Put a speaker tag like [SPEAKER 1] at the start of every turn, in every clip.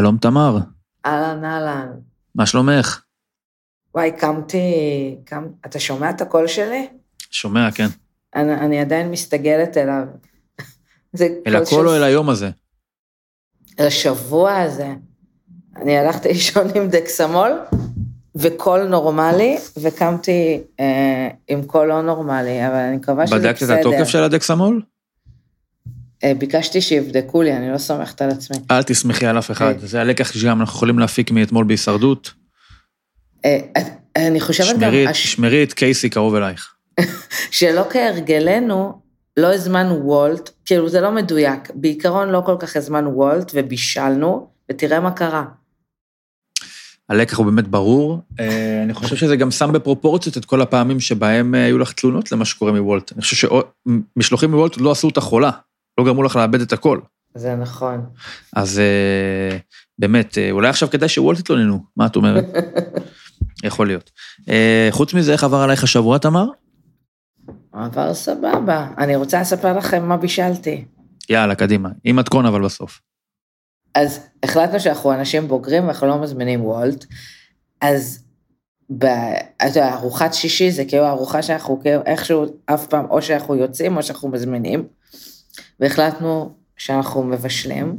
[SPEAKER 1] שלום, תמר.
[SPEAKER 2] אהלן, אהלן.
[SPEAKER 1] מה שלומך?
[SPEAKER 2] וואי, קמתי... קם... אתה שומע את הקול שלי?
[SPEAKER 1] שומע, כן.
[SPEAKER 2] אני, אני עדיין מסתגלת אליו. זה
[SPEAKER 1] על
[SPEAKER 2] קול
[SPEAKER 1] הקול או על היום הזה?
[SPEAKER 2] על השבוע הזה. אני הלכתי לישון עם דקסמול וקול נורמלי, וקמתי אה, עם קול לא נורמלי, אבל אני מקווה שזה
[SPEAKER 1] בדקת
[SPEAKER 2] בסדר.
[SPEAKER 1] את התוקף של הדקסמול?
[SPEAKER 2] אה, ביקשתי שיבדקו לי, אני לא סומכת על עצמי.
[SPEAKER 1] אל תסמכי על אף אחד.
[SPEAKER 2] כן.
[SPEAKER 1] זה הלקח שגם אנחנו יכולים להפיק מאתמול בהישרדות.
[SPEAKER 2] אה, אני חושבת גם...
[SPEAKER 1] שמרי את- קייסי קרוב אלייך.
[SPEAKER 2] שלא כהרגלנו, לא הזמנו וולט, כאילו זה לא מדויק, בעיקרון לא כל כך הזמנו וולט ובישלנו, ותראה מה קרה.
[SPEAKER 1] הלקח הוא באמת ברור. אה, אני חושב שזה גם שם בפרופורציות את כל הפעמים שבהם אה, היו לך תלונות למה שקורה מוולט. אני חושב שמשלוחים מוולט לא עשו אותך חולה, לא גרמו לך לאבד את הכל.
[SPEAKER 2] זה נכון.
[SPEAKER 1] אז אה, באמת, אה, אולי עכשיו כדאי שוולט יתלוננו, מה את אומרת? יכול להיות. אה, חוץ מזה, איך עבר עלייך השבוע, תמר?
[SPEAKER 2] עבר סבבה. אני רוצה לספר לכם מה בישלתי.
[SPEAKER 1] יאללה, קדימה. עם מתכון אבל בסוף.
[SPEAKER 2] אז החלטנו שאנחנו אנשים בוגרים ואנחנו לא מזמינים וולט, אז ב... אתה יודע, ארוחת שישי זה כאילו ארוחה שאנחנו כאילו איכשהו אף פעם, או שאנחנו יוצאים או שאנחנו מזמינים, והחלטנו שאנחנו מבשלים,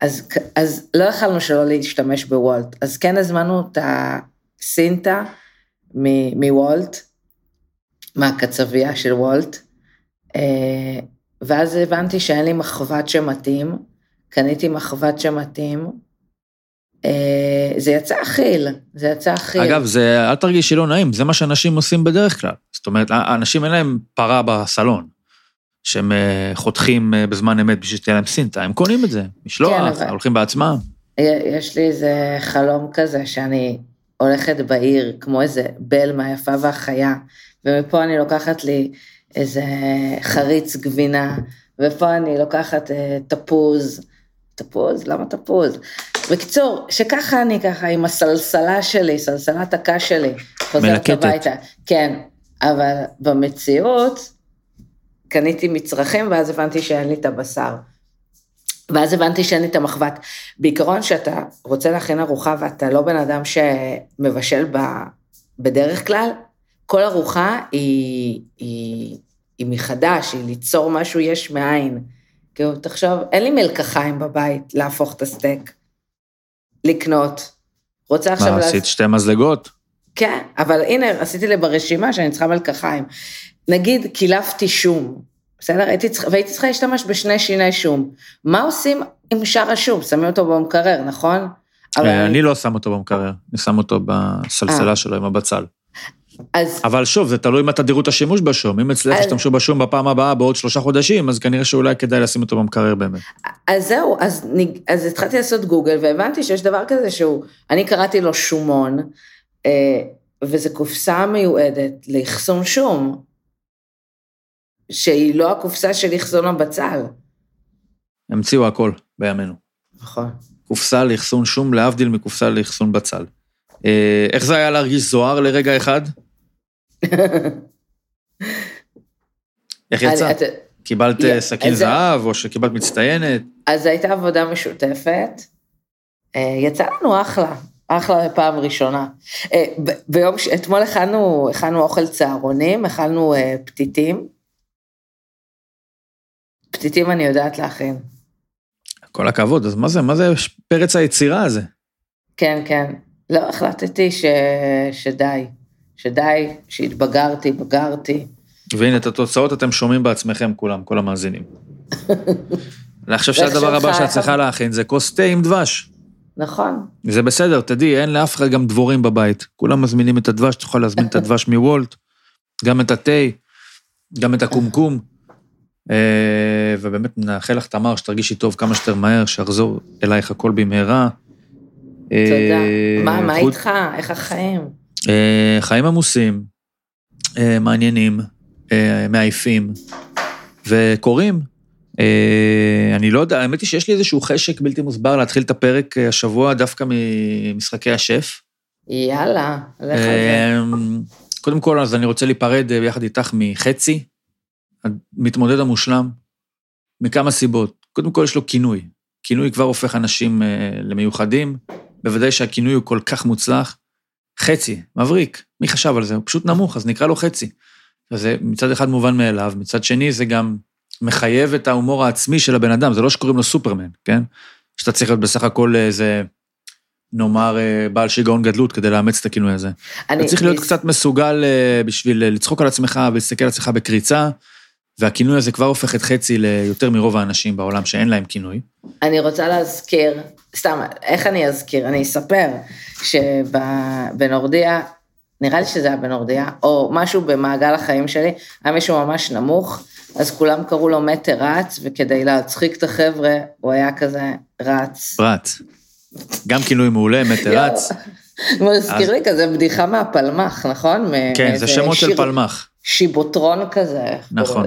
[SPEAKER 2] אז, אז לא יכלנו שלא להשתמש בוולט, אז כן הזמנו את הסינטה מוולט, מהקצבייה של וולט, אה, ואז הבנתי שאין לי מחבת שמתאים, קניתי מחבת שמתאים, אה, זה יצא אכיל, זה יצא אכיל.
[SPEAKER 1] אגב, זה, אל תרגישי לא נעים, זה מה שאנשים עושים בדרך כלל. זאת אומרת, האנשים אין להם פרה בסלון, שהם אה, חותכים אה, בזמן אמת בשביל שתהיה להם סינטה, הם קונים את זה, משלוח,
[SPEAKER 2] כן, אבל-
[SPEAKER 1] הולכים בעצמם.
[SPEAKER 2] יש לי איזה חלום כזה שאני הולכת בעיר כמו איזה בל מהיפה והחיה, ומפה אני לוקחת לי איזה חריץ גבינה, ופה אני לוקחת אה, תפוז. תפוז? למה תפוז? בקיצור, שככה אני ככה עם הסלסלה שלי, סלסלת הקש שלי, חוזרת
[SPEAKER 1] מלקטת.
[SPEAKER 2] הביתה. כן, אבל במציאות קניתי מצרכים ואז הבנתי שאין לי את הבשר. ואז הבנתי שאין לי את המחבת. בעיקרון, שאתה רוצה להכין ארוחה ואתה לא בן אדם שמבשל ב, בדרך כלל, כל ארוחה היא, היא, היא מחדש, היא ליצור משהו יש מאין. כאילו, תחשוב, אין לי מלקחיים בבית להפוך את הסטייק, לקנות. רוצה עכשיו...
[SPEAKER 1] מה, עשית שתי מזלגות?
[SPEAKER 2] כן, אבל הנה, עשיתי לי ברשימה שאני צריכה מלקחיים. נגיד, קילפתי שום, בסדר? הייתי צריכה, והייתי צריכה להשתמש בשני שיני שום. מה עושים עם שאר השום? שמים אותו במקרר, נכון? אבל
[SPEAKER 1] אה, אני לא שם אותו במקרר, אני שם אותו
[SPEAKER 2] אה.
[SPEAKER 1] בסלסלה שלו עם הבצל.
[SPEAKER 2] אז
[SPEAKER 1] אבל שוב, זה תלוי מתי תדירות השימוש בשום. אם אצלך ישתמשו בשום בפעם הבאה בעוד שלושה חודשים, אז כנראה שאולי כדאי לשים אותו במקרר באמת.
[SPEAKER 2] אז זהו, אז, אז התחלתי לעשות גוגל והבנתי שיש דבר כזה שהוא, אני קראתי לו שומון, אה, וזו קופסה מיועדת לאחסון שום, שהיא לא הקופסה של אחסון הבצל.
[SPEAKER 1] המציאו הכל בימינו.
[SPEAKER 2] נכון.
[SPEAKER 1] קופסה לאחסון שום, להבדיל מקופסה לאחסון בצל. אה, איך זה היה להרגיש זוהר לרגע אחד? איך יצא? קיבלת סכין זהב, או שקיבלת מצטיינת?
[SPEAKER 2] אז הייתה עבודה משותפת, אה, יצא לנו אחלה, אחלה פעם ראשונה. אה, ביום, ש- אתמול הכנו, הכנו אוכל צהרונים, אה, פתיתים. פתיתים אני יודעת להכין.
[SPEAKER 1] כל הכבוד, אז מה זה, מה זה פרץ היצירה הזה?
[SPEAKER 2] כן, כן. לא, החלטתי ש... שדי, שדי, שהתבגרתי, בגרתי.
[SPEAKER 1] והנה, את התוצאות אתם שומעים בעצמכם כולם, כל המאזינים. אני חושב שהדבר הבא שאת צריכה להכין זה כוס תה עם דבש.
[SPEAKER 2] נכון.
[SPEAKER 1] זה בסדר, תדעי, אין לאף אחד גם דבורים בבית. כולם מזמינים את הדבש, תוכל להזמין את הדבש מוולט, גם את התה, גם את הקומקום. אה, ובאמת נאחל לך, תמר, שתרגישי טוב כמה שיותר מהר, שיחזור אלייך הכל במהרה.
[SPEAKER 2] תודה.
[SPEAKER 1] אה,
[SPEAKER 2] מה, מה
[SPEAKER 1] חוץ-
[SPEAKER 2] איתך? איך החיים?
[SPEAKER 1] אה, חיים עמוסים, מעניינים, מעייפים, וקורים. אני לא יודע, האמת היא שיש לי איזשהו חשק בלתי מוסבר להתחיל את הפרק השבוע דווקא ממשחקי השף.
[SPEAKER 2] יאללה, לך על זה.
[SPEAKER 1] אה, קודם כל, אז אני רוצה להיפרד ביחד איתך מחצי, המתמודד המושלם, מכמה סיבות. קודם כל, יש לו כינוי, כינוי כבר הופך אנשים אה, למיוחדים, בוודאי שהכינוי הוא כל כך מוצלח. חצי, מבריק, מי חשב על זה? הוא פשוט נמוך, אז נקרא לו חצי. וזה מצד אחד מובן מאליו, מצד שני זה גם מחייב את ההומור העצמי של הבן אדם, זה לא שקוראים לו סופרמן, כן? שאתה צריך להיות בסך הכל איזה, נאמר, אה, בעל שיגעון גדלות כדי לאמץ את הכינוי הזה.
[SPEAKER 2] אני,
[SPEAKER 1] אתה צריך להיות קצת מסוגל אה, בשביל לצחוק על עצמך ולהסתכל על עצמך בקריצה, והכינוי הזה כבר הופך את חצי ליותר מרוב האנשים בעולם שאין להם כינוי.
[SPEAKER 2] אני רוצה להזכיר, סתם, איך אני אזכיר? אני אספר שבנורדיה, נראה לי שזה היה בנורדיה, או משהו במעגל החיים שלי, היה מישהו ממש נמוך, אז כולם קראו לו מטר רץ, וכדי להצחיק את החבר'ה, הוא היה כזה רץ.
[SPEAKER 1] רץ. גם כינוי מעולה, מטר רץ.
[SPEAKER 2] מזכיר לי כזה בדיחה מהפלמ"ח, נכון?
[SPEAKER 1] כן, זה שמות של פלמ"ח.
[SPEAKER 2] שיבוטרון כזה.
[SPEAKER 1] נכון.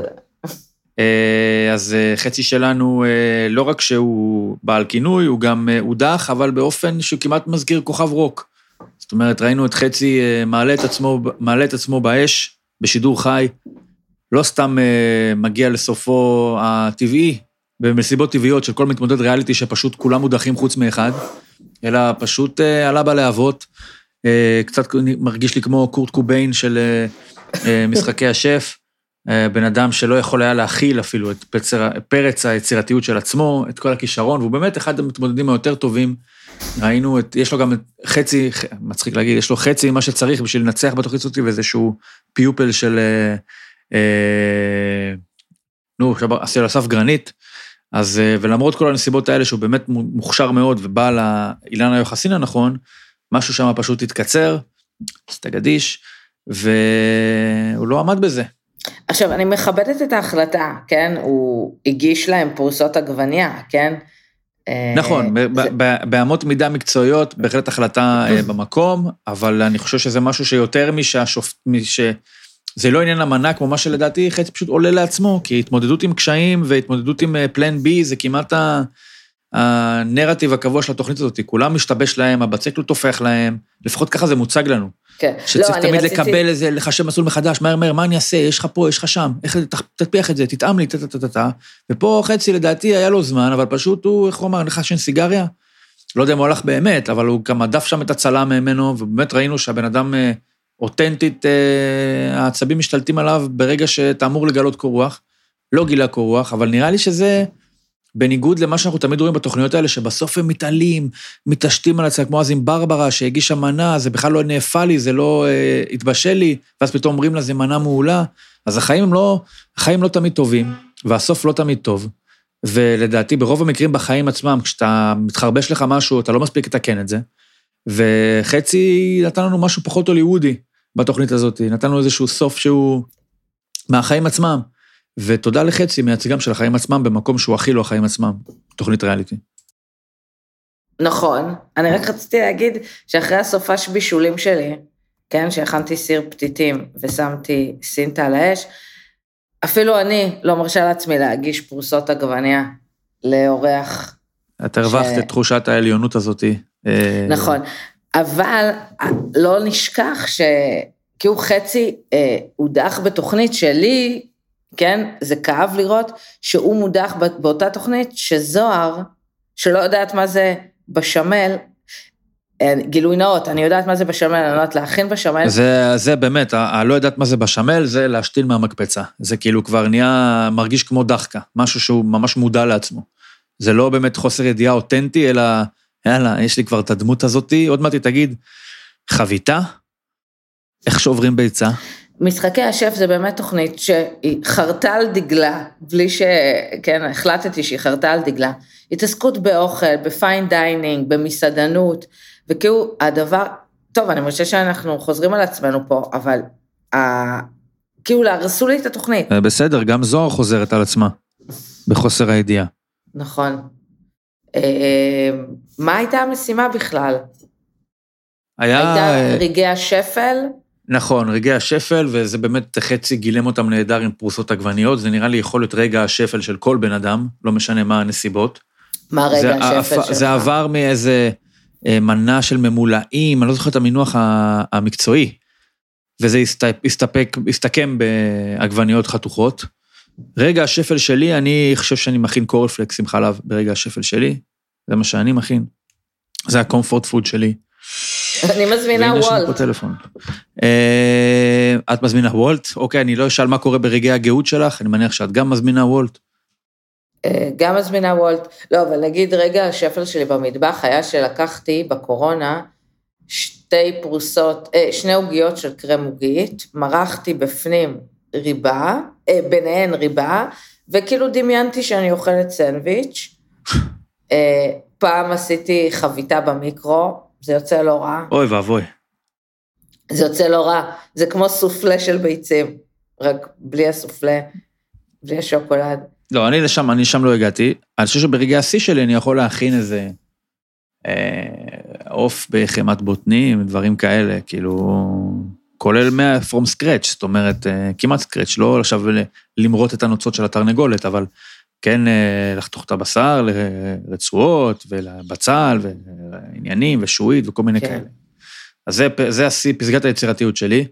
[SPEAKER 1] אה, אז אה, חצי שלנו, אה, לא רק שהוא בעל כינוי, הוא גם הודח, אבל באופן שהוא כמעט מזכיר כוכב רוק. זאת אומרת, ראינו את חצי מעלה את עצמו, מעלה את עצמו באש, בשידור חי, לא סתם מגיע לסופו הטבעי, במסיבות טבעיות של כל מתמודד ריאליטי שפשוט כולם מודחים חוץ מאחד, אלא פשוט עלה בלהבות. אה, קצת מרגיש לי כמו קורט קוביין של אה, אה, משחקי השף. בן אדם שלא יכול היה להכיל אפילו את פצר, פרץ היצירתיות של עצמו, את כל הכישרון, והוא באמת אחד המתמודדים היותר טובים. ראינו את, יש לו גם חצי, מצחיק להגיד, יש לו חצי ממה שצריך בשביל לנצח בתוכנית הזאת, ואיזשהו פיופל של, אה, נו, עכשיו אסף גרנית. אז, ולמרות כל הנסיבות האלה, שהוא באמת מוכשר מאוד ובעל האילן היוחסין הנכון, משהו שם פשוט התקצר, עשתה גדיש, והוא לא עמד בזה.
[SPEAKER 2] עכשיו, אני מכבדת את ההחלטה, כן? הוא הגיש להם פרוסות עגבניה, כן? אה,
[SPEAKER 1] נכון, באמות מידה מקצועיות, בהחלט החלטה אה, במקום, אבל אני חושב שזה משהו שיותר משהשופט, מש... זה לא עניין אמנה כמו מה שלדעתי חצי פשוט עולה לעצמו, כי התמודדות עם קשיים והתמודדות עם פלן בי זה כמעט ה- הנרטיב הקבוע של התוכנית הזאת, כולם משתבש להם, הבצק לא טופח להם, לפחות ככה זה מוצג לנו.
[SPEAKER 2] כן.
[SPEAKER 1] שצריך
[SPEAKER 2] לא,
[SPEAKER 1] תמיד
[SPEAKER 2] רציתי-
[SPEAKER 1] לקבל איזה, לחשב מסלול מחדש, מהר מהר, מה אני אעשה, יש לך פה, יש לך שם, איך תטפיח את זה, תטעם לי, טה-טה-טה-טה. ופה חצי לדעתי היה לו זמן, אבל פשוט הוא, איך הוא אמר, לך שאין סיגריה? לא יודע אם הוא הלך באמת, אבל הוא גם הדף שם את הצלם ממנו, ובאמת ראינו שהבן אדם אה, אותנטית, אה, העצבים משתלטים עליו ברגע שאתה אמור לגלות קור רוח. לא גילה קור רוח, אבל נראה לי שזה בניגוד למה שאנחנו תמיד רואים בתוכניות האלה, שבסוף הם מתעלים, מתעשתים על עצמם, כמו אז עם ברברה שהגישה מנה, זה בכלל לא נאפה לי, זה לא אה, התבשל לי, ואז פתאום אומרים לה, זה מנה מעולה. אז החיים הם לא, החיים לא תמיד טובים, והסוף לא תמיד טוב. ולדעתי, ברוב המקרים בחיים עצמם, כשאתה מתחרבש לך משהו, אתה לא מספיק לתקן את זה. וחצי נתן לנו משהו פחות הוליוודי בתוכנית הזאת, נתן לנו איזשהו סוף שהוא מהחיים עצמם. ותודה לחצי מייצגם של החיים עצמם במקום שהוא הכי לא החיים עצמם, תוכנית ריאליטי.
[SPEAKER 2] נכון, אני רק רציתי להגיד שאחרי הסופש בישולים שלי, כן, שהכנתי סיר פתיתים ושמתי סינטה על האש, אפילו אני לא מרשה לעצמי להגיש פרוסות עגבניה לאורח.
[SPEAKER 1] אתה הרווחת את תחושת העליונות הזאתי. אה,
[SPEAKER 2] נכון, אבל לא נשכח שכאילו חצי אה, הודח בתוכנית שלי, כן, זה כאב לראות שהוא מודח בא- באותה תוכנית שזוהר, שלא יודעת מה זה בשמל, אה, גילוי נאות, אני יודעת מה זה בשמל, אני יודעת להכין בשמל.
[SPEAKER 1] זה, זה באמת, הלא יודעת מה זה בשמל, זה להשתין מהמקפצה. זה כאילו כבר נהיה, מרגיש כמו דחקה, משהו שהוא ממש מודע לעצמו. זה לא באמת חוסר ידיעה אותנטי, אלא, יאללה, יש לי כבר את הדמות הזאתי, עוד מעט היא תגיד, חביתה? איך שוברים ביצה?
[SPEAKER 2] משחקי השף זה באמת תוכנית שהיא חרתה על דגלה, בלי ש... כן, החלטתי שהיא חרתה על דגלה. התעסקות באוכל, ב fine dining, במסעדנות, וכאילו הדבר, טוב, אני חושבת שאנחנו חוזרים על עצמנו פה, אבל ה... כאילו הרסו לי את התוכנית.
[SPEAKER 1] אה, בסדר, גם זוהר חוזרת על עצמה, בחוסר הידיעה.
[SPEAKER 2] נכון. אה, מה הייתה המשימה בכלל?
[SPEAKER 1] היה...
[SPEAKER 2] הייתה רגעי השפל?
[SPEAKER 1] נכון, רגעי השפל, וזה באמת חצי גילם אותם נהדר עם פרוסות עגבניות, זה נראה לי יכול להיות רגע השפל של כל בן אדם, לא משנה מה הנסיבות.
[SPEAKER 2] מה רגע
[SPEAKER 1] זה
[SPEAKER 2] השפל שלך?
[SPEAKER 1] זה עבר מאיזה אה, מנה של ממולאים, אני לא זוכר את המינוח המקצועי, וזה הסת- הסתפק, הסתכם בעגבניות חתוכות. רגע השפל שלי, אני חושב שאני מכין קורנפלקס עם חלב ברגע השפל שלי, זה מה שאני מכין. זה הקומפורט פוד שלי.
[SPEAKER 2] אני מזמינה
[SPEAKER 1] והנה יש לנו פה
[SPEAKER 2] וולט.
[SPEAKER 1] טלפון. אה, את מזמינה וולט? אוקיי, אני לא אשאל מה קורה ברגעי הגאות שלך, אני מניח שאת גם מזמינה וולט.
[SPEAKER 2] אה, גם מזמינה וולט. לא, אבל נגיד רגע השפל שלי במטבח היה שלקחתי בקורונה שתי פרוסות, אה, שני עוגיות של קרם עוגית, מרחתי בפנים ריבה, ביניהן ריבה, וכאילו דמיינתי שאני אוכלת סנדוויץ'. פעם עשיתי חביתה במיקרו, זה יוצא לא רע.
[SPEAKER 1] אוי ואבוי.
[SPEAKER 2] זה יוצא לא רע, זה כמו סופלה של ביצים, רק בלי הסופלה, בלי השוקולד.
[SPEAKER 1] לא, אני לשם, אני שם לא הגעתי. אני חושב שברגעי השיא שלי אני יכול להכין איזה אה, עוף בחמת בוטנים, דברים כאלה, כאילו, כולל מה- from scratch, זאת אומרת, אה, כמעט scratch, לא עכשיו למרוט את הנוצות של התרנגולת, אבל כן אה, לחתוך את הבשר לרצועות ולבצל ועניינים ושעועית וכל מיני
[SPEAKER 2] כן.
[SPEAKER 1] כאלה. אז זה, זה השיא, פסגת היצירתיות שלי.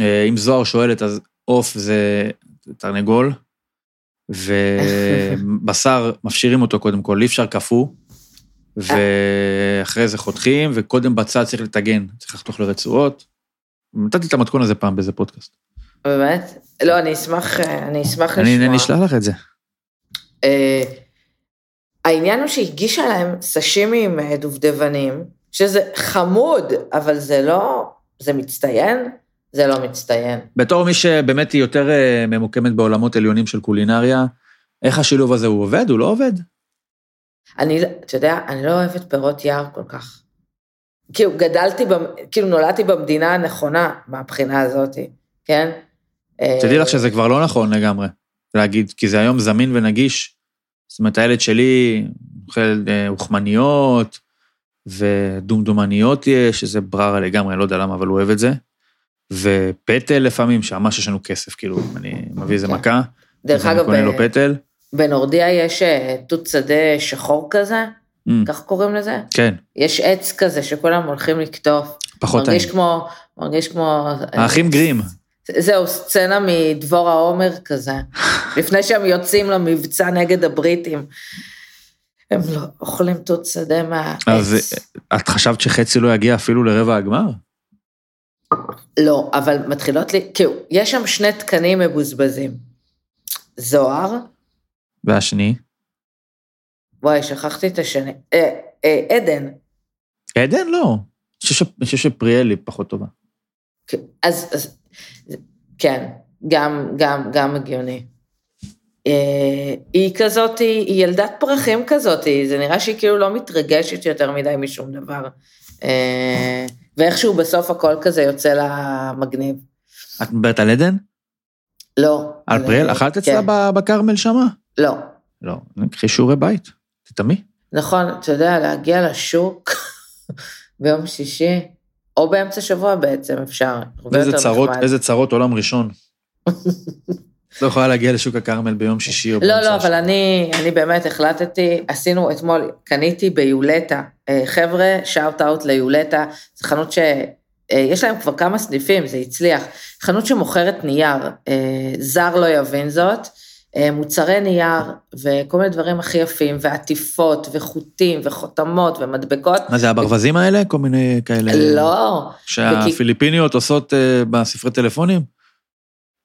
[SPEAKER 1] אה, אם זוהר שואלת, אז עוף זה תרנגול, ובשר, מפשירים אותו קודם כל, אי אפשר קפוא, ואחרי זה חותכים, וקודם בצד צריך לטגן, צריך לחתוך לרצועות. נתתי את המתכון הזה פעם באיזה פודקאסט.
[SPEAKER 2] באמת? לא, אני אשמח, אה, אני אשמח
[SPEAKER 1] אני
[SPEAKER 2] לשמוע.
[SPEAKER 1] אני אשלח לך את זה.
[SPEAKER 2] אה, העניין הוא שהגישה להם סשימי עם אה, דובדבנים, שזה חמוד, אבל זה לא, זה מצטיין? זה לא מצטיין.
[SPEAKER 1] בתור מי שבאמת היא יותר אה, ממוקמת בעולמות עליונים של קולינריה, איך השילוב הזה הוא עובד? הוא לא עובד?
[SPEAKER 2] אני, אתה יודע, אני לא אוהבת פירות יער כל כך. כאילו, גדלתי, כאילו, נולדתי במדינה הנכונה מהבחינה הזאת, כן?
[SPEAKER 1] תדעי לך שזה כבר לא נכון לגמרי, להגיד, כי זה היום זמין ונגיש. זאת אומרת, הילד שלי אוכל אה, אוכמניות ודומדומניות יש, שזה בררה לגמרי, לא יודע למה, אבל הוא אוהב את זה. ופטל לפעמים, שממש יש לנו כסף, כאילו, אני מביא איזה
[SPEAKER 2] כן.
[SPEAKER 1] מכה,
[SPEAKER 2] דרך אגב,
[SPEAKER 1] קונה לו
[SPEAKER 2] ב-
[SPEAKER 1] פטל.
[SPEAKER 2] בנורדיה יש אה, תות שדה שחור כזה,
[SPEAKER 1] Mm,
[SPEAKER 2] כך קוראים לזה?
[SPEAKER 1] כן,
[SPEAKER 2] יש עץ כזה שכולם הולכים לקטוף.
[SPEAKER 1] פחות טעים.
[SPEAKER 2] מרגיש כמו, מרגיש כמו...
[SPEAKER 1] האחים גרים.
[SPEAKER 2] זהו, סצנה מדבור העומר כזה. לפני שהם יוצאים למבצע נגד הבריטים. הם לא אוכלים תות שדה מהעץ.
[SPEAKER 1] אז את חשבת שחצי לא יגיע אפילו לרבע הגמר?
[SPEAKER 2] לא, אבל מתחילות לי, כאילו, יש שם שני תקנים מבוזבזים. זוהר,
[SPEAKER 1] והשני?
[SPEAKER 2] וואי, שכחתי את השני. אה, אה, עדן.
[SPEAKER 1] עדן? לא. אני חושב ש- אני חושב שפריאלי פחות טובה.
[SPEAKER 2] אז, אז כן, גם, גם, גם הגיוני. אה, היא כזאת, היא ילדת פרחים כזאת, זה נראה שהיא כאילו לא מתרגשת יותר מדי משום דבר. אה, ואיכשהו בסוף הכל כזה יוצא לה מגניב.
[SPEAKER 1] את מדברת על עדן?
[SPEAKER 2] לא.
[SPEAKER 1] על פריאל? אכלת אצלה
[SPEAKER 2] כן.
[SPEAKER 1] בכרמל שמה?
[SPEAKER 2] לא.
[SPEAKER 1] לא. קחי שיעורי בית, תטעמי.
[SPEAKER 2] נכון, אתה יודע, להגיע לשוק ביום שישי, או באמצע שבוע בעצם אפשר.
[SPEAKER 1] איזה צרות,
[SPEAKER 2] נחמד.
[SPEAKER 1] איזה צרות עולם ראשון. לא יכולה להגיע לשוק הכרמל ביום שישי או
[SPEAKER 2] לא,
[SPEAKER 1] באמצע
[SPEAKER 2] לא,
[SPEAKER 1] השבוע.
[SPEAKER 2] אבל אני, אני באמת החלטתי, עשינו אתמול, קניתי ביולטה. אה, חבר'ה, shout out ליולטה, זו חנות שיש להם כבר כמה סניפים, זה הצליח. חנות שמוכרת נייר, אה, זר לא יבין זאת, אה, מוצרי נייר וכל מיני דברים הכי יפים, ועטיפות, וחוטים, וחותמות, ומדבקות.
[SPEAKER 1] מה זה, הברווזים האלה? כל מיני כאלה...
[SPEAKER 2] לא,
[SPEAKER 1] שהפיליפיניות עושות אה, בספרי טלפונים?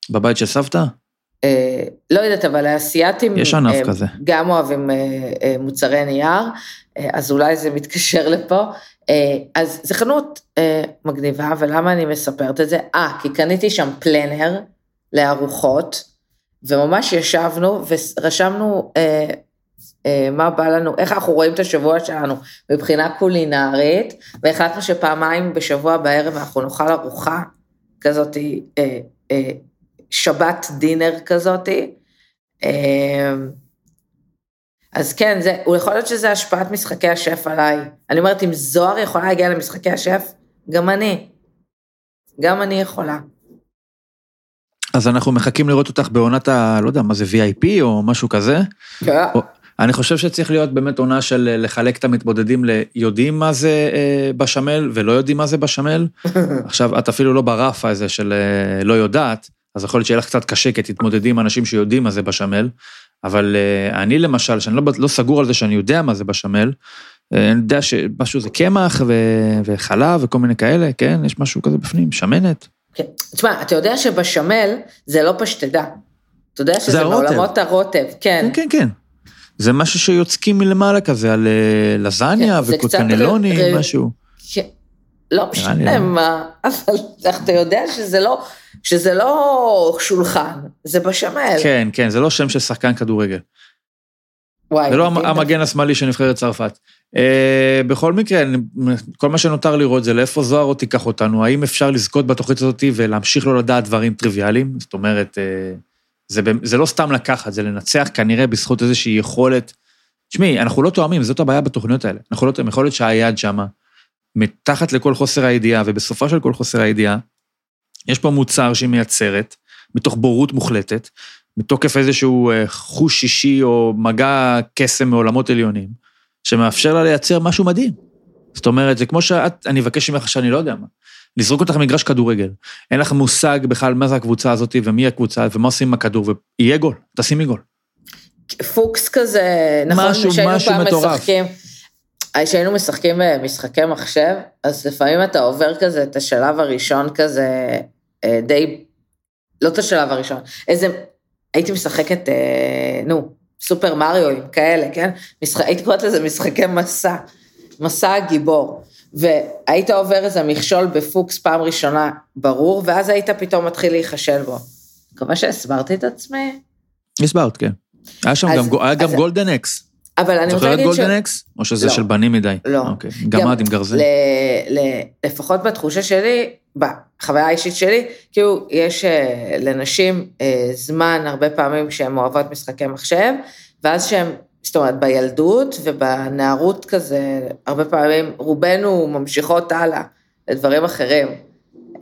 [SPEAKER 1] בבית של סבתא?
[SPEAKER 2] אה, לא יודעת, אבל האסייתים...
[SPEAKER 1] יש ענף
[SPEAKER 2] אה,
[SPEAKER 1] כזה.
[SPEAKER 2] גם אוהבים אה, אה, מוצרי נייר, אה, אז אולי זה מתקשר לפה. אה, אז זו חנות אה, מגניבה, ולמה אני מספרת את זה? אה, כי קניתי שם פלנר לארוחות, וממש ישבנו ורשמנו אה, אה, מה בא לנו, איך אנחנו רואים את השבוע שלנו מבחינה קולינרית, והחלטנו שפעמיים בשבוע בערב אנחנו נאכל ארוחה כזאת, אה, אה, שבת דינר כזאתי. אה, אז כן, זה, יכול להיות שזה השפעת משחקי השף עליי. אני אומרת, אם זוהר יכולה להגיע למשחקי השף, גם אני. גם אני יכולה.
[SPEAKER 1] אז אנחנו מחכים לראות אותך בעונת ה... לא יודע, מה זה VIP או משהו כזה. או- אני חושב שצריך להיות באמת עונה של אה, לחלק את המתמודדים ליודעים מה זה אה, בשמל ולא יודעים מה זה בשמל. עכשיו, את אפילו לא ברף הזה של אה, לא יודעת, אז יכול להיות שיהיה לך קצת קשה, כי תתמודדי עם אנשים שיודעים מה זה בשמל, אבל אה, אני למשל, שאני לא, לא סגור על זה שאני יודע מה זה בשמל, אה, אני יודע שמשהו זה קמח ו- וחלב וכל מיני כאלה, כן? יש משהו כזה בפנים, שמנת.
[SPEAKER 2] כן. תשמע, אתה יודע שבשמל זה לא פשטדה. אתה יודע שזה. מעולמות הרוטב, כן.
[SPEAKER 1] כן, כן, כן. זה משהו שיוצקים מלמעלה כזה, על אה, לזניה
[SPEAKER 2] כן,
[SPEAKER 1] וקוצנלוני,
[SPEAKER 2] ר- ר-
[SPEAKER 1] משהו.
[SPEAKER 2] כן. לא משנה
[SPEAKER 1] לא.
[SPEAKER 2] מה, אבל אתה יודע שזה לא, שזה לא שולחן, זה בשמל.
[SPEAKER 1] כן, כן, זה לא שם של שחקן כדורגל.
[SPEAKER 2] וואי,
[SPEAKER 1] זה לא המגן השמאלי של נבחרת צרפת. אה, בכל מקרה, כל מה שנותר לראות זה לאיפה זוהר עוד תיקח אותנו, האם אפשר לזכות בתוכנית הזאת ולהמשיך לא לדעת דברים טריוויאליים? זאת אומרת, אה, זה, זה לא סתם לקחת, זה לנצח כנראה בזכות איזושהי יכולת. תשמעי, אנחנו לא תואמים, זאת הבעיה בתוכניות האלה. אנחנו לא תואמים, יכול להיות שהיד שמה, מתחת לכל חוסר הידיעה, ובסופה של כל חוסר הידיעה, יש פה מוצר שהיא מייצרת, מתוך בורות מוחלטת, מתוקף איזשהו אה, חוש אישי או מגע קסם מעולמות עליונים, שמאפשר לה לייצר משהו מדהים. זאת אומרת, זה כמו שאת, אני אבקש ממך שאני לא יודע מה, לזרוק אותך למגרש כדורגל. אין לך מושג בכלל מה זה הקבוצה הזאת ומי הקבוצה ומה עושים עם הכדור, ויהיה גול, תשימי גול.
[SPEAKER 2] פוקס כזה, נכון,
[SPEAKER 1] משהו- משהו מטורף.
[SPEAKER 2] משחקים, כשהיינו משחקים במשחקי מחשב, אז לפעמים אתה עובר כזה את השלב הראשון כזה, אה, די, לא את השלב הראשון, איזה, הייתי משחקת, אה, נו, סופר מריו עם כאלה, כן? משחק, הייתי קוראת לזה משחקי מסע, מסע הגיבור. והיית עובר איזה מכשול בפוקס פעם ראשונה, ברור, ואז היית פתאום מתחיל להיכשל בו. מקווה שהסברתי את עצמי.
[SPEAKER 1] הסברת, כן. היה שם
[SPEAKER 2] אז-
[SPEAKER 1] גם, גם Golden Axe.
[SPEAKER 2] אבל אני רוצה
[SPEAKER 1] זוכרת
[SPEAKER 2] להגיד ש...
[SPEAKER 1] Golden Axe? או שזה
[SPEAKER 2] לא.
[SPEAKER 1] של בנים מדי?
[SPEAKER 2] לא.
[SPEAKER 1] אוקיי, גמד עם גרזן.
[SPEAKER 2] ל, ל, לפחות בתחושה שלי, בחוויה האישית שלי, כאילו יש אה, לנשים אה, זמן הרבה פעמים שהן אוהבות משחקי מחשב, ואז שהן, זאת אומרת, בילדות ובנערות כזה, הרבה פעמים רובנו ממשיכות הלאה לדברים אחרים.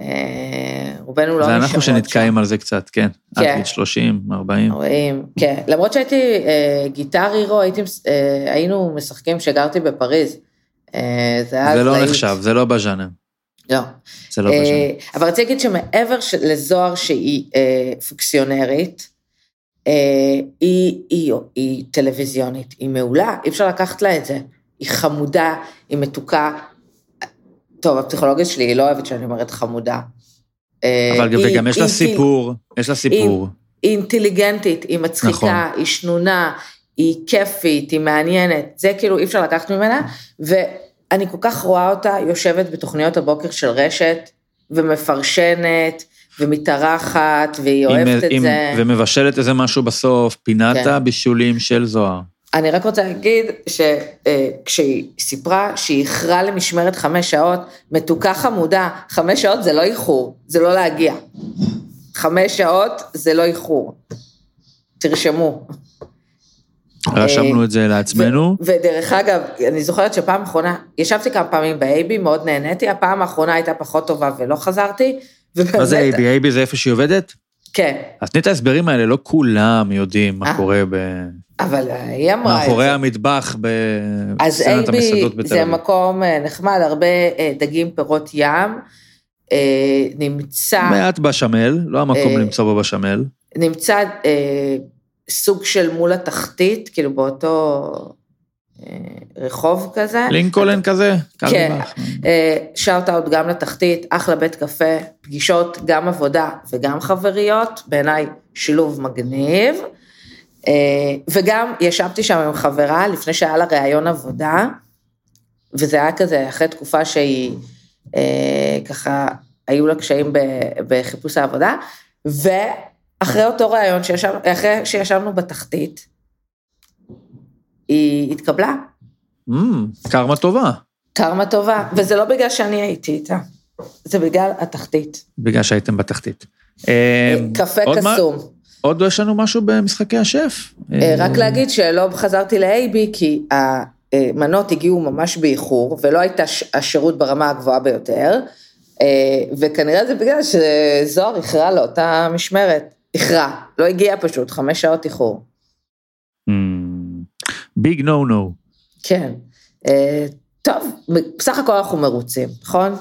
[SPEAKER 2] אה, רובנו לא
[SPEAKER 1] זה
[SPEAKER 2] נשארות
[SPEAKER 1] אנחנו שנתקעים על זה קצת, כן. עד
[SPEAKER 2] כן.
[SPEAKER 1] גיל 30, 40.
[SPEAKER 2] רואים, כן. למרות שהייתי אה, גיטר הירו, אה, היינו משחקים כשגרתי בפריז. זה היה
[SPEAKER 1] זה לא. נחשב, זה לא בז'אנר.
[SPEAKER 2] לא.
[SPEAKER 1] זה לא בז'אנר.
[SPEAKER 2] אבל רציתי להגיד שמעבר לזוהר שהיא היא, היא טלוויזיונית, היא מעולה, אי אפשר לקחת לה את זה. היא חמודה, היא מתוקה. טוב, הפסיכולוגית שלי, היא לא אוהבת שאני אומרת חמודה. אה,
[SPEAKER 1] אבל
[SPEAKER 2] היא-
[SPEAKER 1] וגם יש לה סיפור, יש לה סיפור.
[SPEAKER 2] היא אינטליגנטית, היא מצחיקה,
[SPEAKER 1] נכון.
[SPEAKER 2] היא שנונה, היא כיפית, היא מעניינת, זה כאילו אי אפשר לקחת ממנה, ואני כל כך רואה אותה יושבת בתוכניות הבוקר של רשת, ומפרשנת, ומתארחת, והיא
[SPEAKER 1] עם-
[SPEAKER 2] אוהבת את
[SPEAKER 1] עם-
[SPEAKER 2] זה.
[SPEAKER 1] ומבשלת איזה משהו בסוף, פינת
[SPEAKER 2] כן.
[SPEAKER 1] הבישולים של זוהר.
[SPEAKER 2] אני רק רוצה להגיד שכשהיא סיפרה שהיא איחרה למשמרת חמש שעות, מתוקה חמודה, חמש שעות זה לא איחור, זה לא להגיע. חמש שעות זה לא איחור. תרשמו.
[SPEAKER 1] רשמנו את זה לעצמנו.
[SPEAKER 2] ו- ודרך אגב, אני זוכרת שפעם אחרונה, ישבתי כמה פעמים באייבי, מאוד נהניתי, הפעם האחרונה הייתה פחות טובה ולא חזרתי. ובאמת,
[SPEAKER 1] מה זה אייבי? אייבי זה איפה שהיא עובדת?
[SPEAKER 2] כן,
[SPEAKER 1] אז תני את ההסברים האלה, לא כולם יודעים מה
[SPEAKER 2] אה,
[SPEAKER 1] קורה ב...
[SPEAKER 2] אבל היא אמרה את זה.
[SPEAKER 1] מאחורי המטבח
[SPEAKER 2] אז
[SPEAKER 1] בסצנת המסעדות בתל
[SPEAKER 2] זה
[SPEAKER 1] אביב.
[SPEAKER 2] מקום אה, נחמד, הרבה אה, דגים, פירות ים, נמצא,
[SPEAKER 1] מעט בשמל, לא המקום למצוא בו בשמל.
[SPEAKER 2] נמצא סוג של מול התחתית, כאילו באותו רחוב כזה.
[SPEAKER 1] לינקולן כזה? קל
[SPEAKER 2] כן. שאוט אאוט גם לתחתית, אחלה בית קפה, פגישות גם עבודה וגם חבריות, בעיניי שילוב מגניב. אה, וגם ישבתי שם עם חברה לפני שהיה לה ראיון עבודה, וזה היה כזה אחרי תקופה שהיא אה, ככה, היו לה קשיים בחיפוש העבודה, ואחרי אותו ראיון, שישב, אחרי שישבנו בתחתית, היא התקבלה,
[SPEAKER 1] אמ, קרמה טובה,
[SPEAKER 2] קרמה טובה, וזה לא בגלל שאני הייתי איתה, זה בגלל התחתית.
[SPEAKER 1] בגלל שהייתם בתחתית. אה,
[SPEAKER 2] קפה
[SPEAKER 1] עוד מה-
[SPEAKER 2] קסום.
[SPEAKER 1] עוד יש לנו משהו במשחקי השף?
[SPEAKER 2] אה, רק להגיד שלא חזרתי ל-AB, כי המנות הגיעו ממש באיחור, ולא הייתה השירות ברמה הגבוהה ביותר, אה, וכנראה זה בגלל שזוהר איחרה לאותה משמרת. איחרה, לא הגיעה פשוט, חמש שעות איחור.
[SPEAKER 1] ביג נו נו.
[SPEAKER 2] כן. אה, טוב, בסך הכל אנחנו מרוצים, נכון?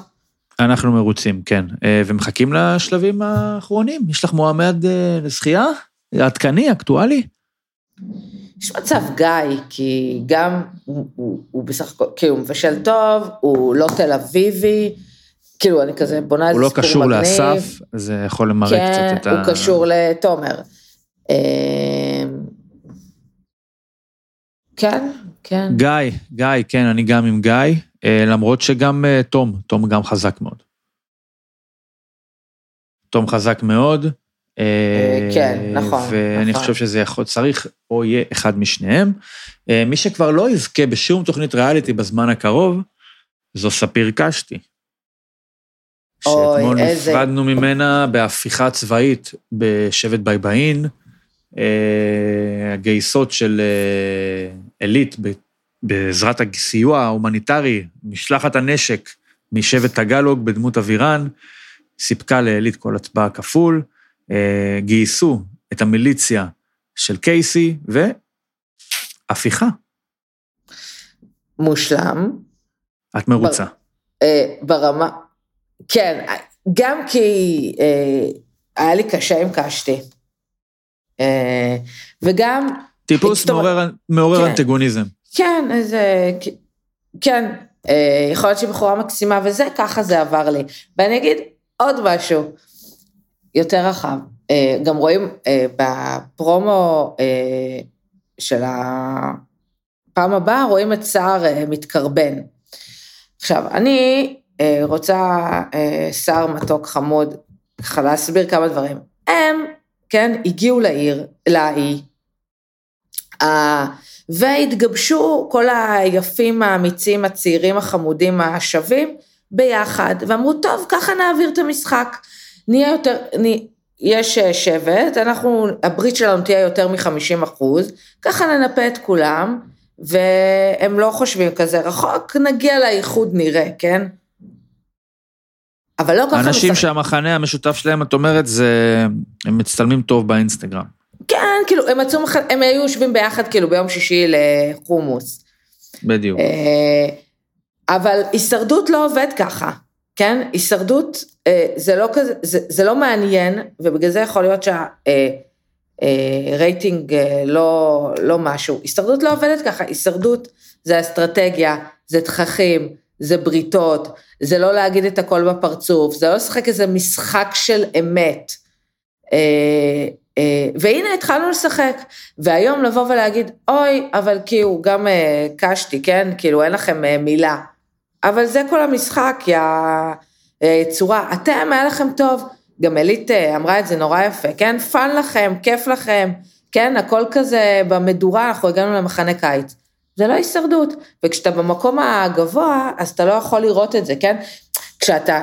[SPEAKER 1] אנחנו מרוצים, כן. אה, ומחכים לשלבים האחרונים. יש לך מועמד אה, לזכייה? עדכני, אקטואלי?
[SPEAKER 2] יש מצב גיא, כי גם הוא, הוא, הוא בסך הכל, כאילו הוא מבשל טוב, הוא לא תל אביבי, כאילו אני כזה בונה איזה
[SPEAKER 1] הוא לא
[SPEAKER 2] סיפור
[SPEAKER 1] קשור
[SPEAKER 2] מגניב.
[SPEAKER 1] לאסף, זה יכול למרק
[SPEAKER 2] כן,
[SPEAKER 1] קצת את ה...
[SPEAKER 2] הוא קשור לתומר. כן, כן.
[SPEAKER 1] גיא, גיא, כן, אני גם עם גיא, אה, למרות שגם אה, תום, תום גם חזק מאוד. תום חזק מאוד. אה,
[SPEAKER 2] כן, נכון,
[SPEAKER 1] ואני
[SPEAKER 2] נכון.
[SPEAKER 1] חושב שזה יכול, צריך או יהיה אחד משניהם. מי שכבר לא יזכה בשום תוכנית ריאליטי בזמן הקרוב, זו ספיר קשתי. שאתמול
[SPEAKER 2] איזה-
[SPEAKER 1] נפרדנו ממנה בהפיכה צבאית בשבט בייבאין, הגייסות של עילית בעזרת הסיוע ההומניטרי, משלחת הנשק משבט תגלוג בדמות אבירן, סיפקה לעילית כל הצבעה כפול, אה, גייסו את המיליציה של קייסי, והפיכה.
[SPEAKER 2] מושלם.
[SPEAKER 1] את מרוצה.
[SPEAKER 2] אה, ברמה, כן, גם כי אה, היה לי קשה עם קשתי. אה, וגם,
[SPEAKER 1] טיפוס מעורר, מעורר
[SPEAKER 2] כן.
[SPEAKER 1] אנטגוניזם.
[SPEAKER 2] כן, איזה, כן, אה, יכול להיות שהיא בחורה מקסימה וזה, ככה זה עבר לי. ואני אגיד עוד משהו יותר רחב. אה, גם רואים אה, בפרומו של הפעם הבאה, רואים את סער מתקרבן. עכשיו, אני רוצה שר מתוק חמוד, ככה להסביר כמה דברים. הם, כן, הגיעו לעיר, לאי, והתגבשו כל היפים, האמיצים, הצעירים, החמודים, השווים, ביחד, ואמרו, טוב, ככה נעביר את המשחק. נהיה יותר, נ... יש אה, שבט, אנחנו, הברית שלנו תהיה יותר מ-50 אחוז, ככה ננפה את כולם, והם לא חושבים כזה רחוק, נגיע לאיחוד נראה, כן? אבל לא ככה
[SPEAKER 1] אנשים
[SPEAKER 2] משחק-
[SPEAKER 1] שהמחנה המשותף שלהם, את אומרת, זה... הם מצטלמים טוב באינסטגרם.
[SPEAKER 2] כן, כאילו, הם מצאו, הם היו יושבים ביחד כאילו ביום שישי לחומוס.
[SPEAKER 1] בדיוק.
[SPEAKER 2] אה, אבל הישרדות לא עובד ככה, כן? הישרדות אה, זה לא כזה, זה, זה לא מעניין, ובגלל זה יכול להיות שהרייטינג לא, לא משהו. הישרדות לא עובדת ככה, הישרדות זה אסטרטגיה, זה תככים, זה בריתות, זה לא להגיד את הכל בפרצוף, זה לא לשחק איזה משחק של אמת. אה, אה, והנה התחלנו לשחק, והיום לבוא ולהגיד, אוי, אבל כאילו, גם אה, קשתי, כן? כאילו, אין לכם אה, מילה. אבל זה כל המשחק, יא אה, צורה. אתם, היה לכם טוב. גם אלית אה, אמרה את זה נורא יפה, כן? fun לכם, כיף לכם, כן? הכל כזה במדורה, אנחנו הגענו למחנה קיץ. זה לא הישרדות. וכשאתה במקום הגבוה, אז אתה לא יכול לראות את זה, כן? כשאתה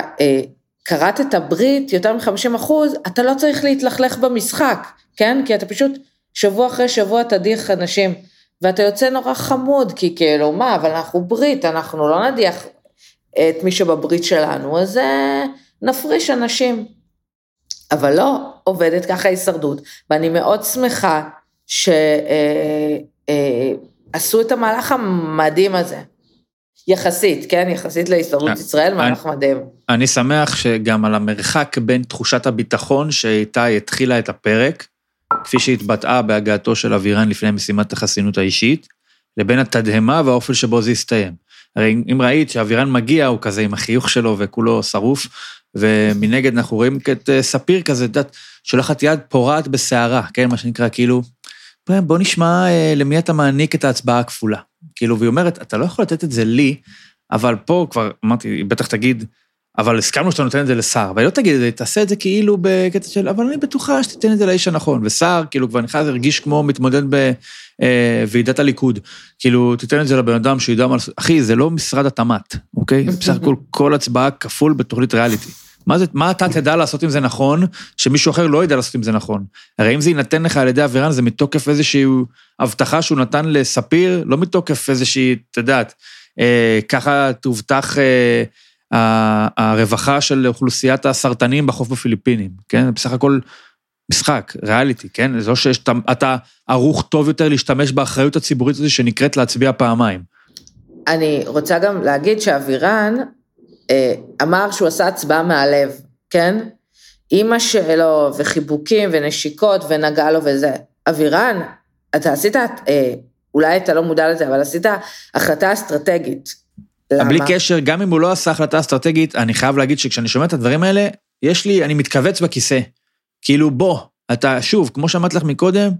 [SPEAKER 2] אה, קראת את הברית יותר מ-50 אחוז, אתה לא צריך להתלכלך במשחק, כן? כי אתה פשוט שבוע אחרי שבוע תדיח אנשים, ואתה יוצא נורא חמוד, כי כאילו, מה, אבל אנחנו ברית, אנחנו לא נדיח את מי שבברית שלנו, אז אה, נפריש אנשים. אבל לא עובדת ככה הישרדות, ואני מאוד שמחה שעשו אה, את המהלך המדהים הזה. יחסית, כן? יחסית להסתדרות
[SPEAKER 1] אה,
[SPEAKER 2] ישראל, מהלך מדהים.
[SPEAKER 1] אני שמח שגם על המרחק בין תחושת הביטחון שאיתה היא התחילה את הפרק, כפי שהתבטאה בהגעתו של אבירן לפני משימת החסינות האישית, לבין התדהמה והאופן שבו זה הסתיים. הרי אם ראית שאבירן מגיע, הוא כזה עם החיוך שלו וכולו שרוף, ומנגד אנחנו רואים את אה, ספיר כזה, את יודעת, שולחת יד פורעת בסערה, כן, מה שנקרא, כאילו, בוא נשמע אה, למי אתה מעניק את ההצבעה הכפולה. כאילו, והיא אומרת, אתה לא יכול לתת את זה לי, אבל פה כבר, אמרתי, היא בטח תגיד, אבל הסכמנו שאתה נותן את זה לסער, אבל היא לא תגיד את זה, תעשה את זה כאילו בקטע של, אבל אני בטוחה שתיתן את זה לאיש הנכון. וסער, כאילו, כבר נכנס, הרגיש כמו מתמודד בוועידת הליכוד. כאילו, תיתן את זה לבן אדם שידע מה לעשות. אחי, זה לא משרד התמ"ת, אוקיי? בסך הכל, כל הצבעה כפול בתוכנית ריאליטי. מה, זה, מה אתה תדע לעשות עם זה נכון, שמישהו אחר לא ידע לעשות עם זה נכון? הרי אם זה יינתן לך על ידי אבירן, זה מתוקף איזושהי הבטחה שהוא נתן לספיר, לא מתוקף איזושהי, את יודעת, אה, ככה תובטח אה, הרווחה של אוכלוסיית הסרטנים בחוף בפיליפינים, כן? בסך הכל משחק, ריאליטי, כן? זה לא שיש, אתה ערוך טוב יותר להשתמש באחריות הציבורית הזו שנקראת להצביע פעמיים.
[SPEAKER 2] אני רוצה גם להגיד שאבירן אמר שהוא עשה הצבעה מהלב, כן? אימא שלו וחיבוקים ונשיקות ונגע לו וזה. אבירן, אתה עשית, אה, אולי אתה לא מודע לזה, אבל עשית החלטה אסטרטגית. למה?
[SPEAKER 1] בלי קשר, גם אם הוא לא עשה החלטה אסטרטגית, אני חייב להגיד שכשאני שומע את הדברים האלה, יש לי, אני מתכווץ בכיסא. כאילו, בוא, אתה, שוב, כמו שאמרתי לך מקודם,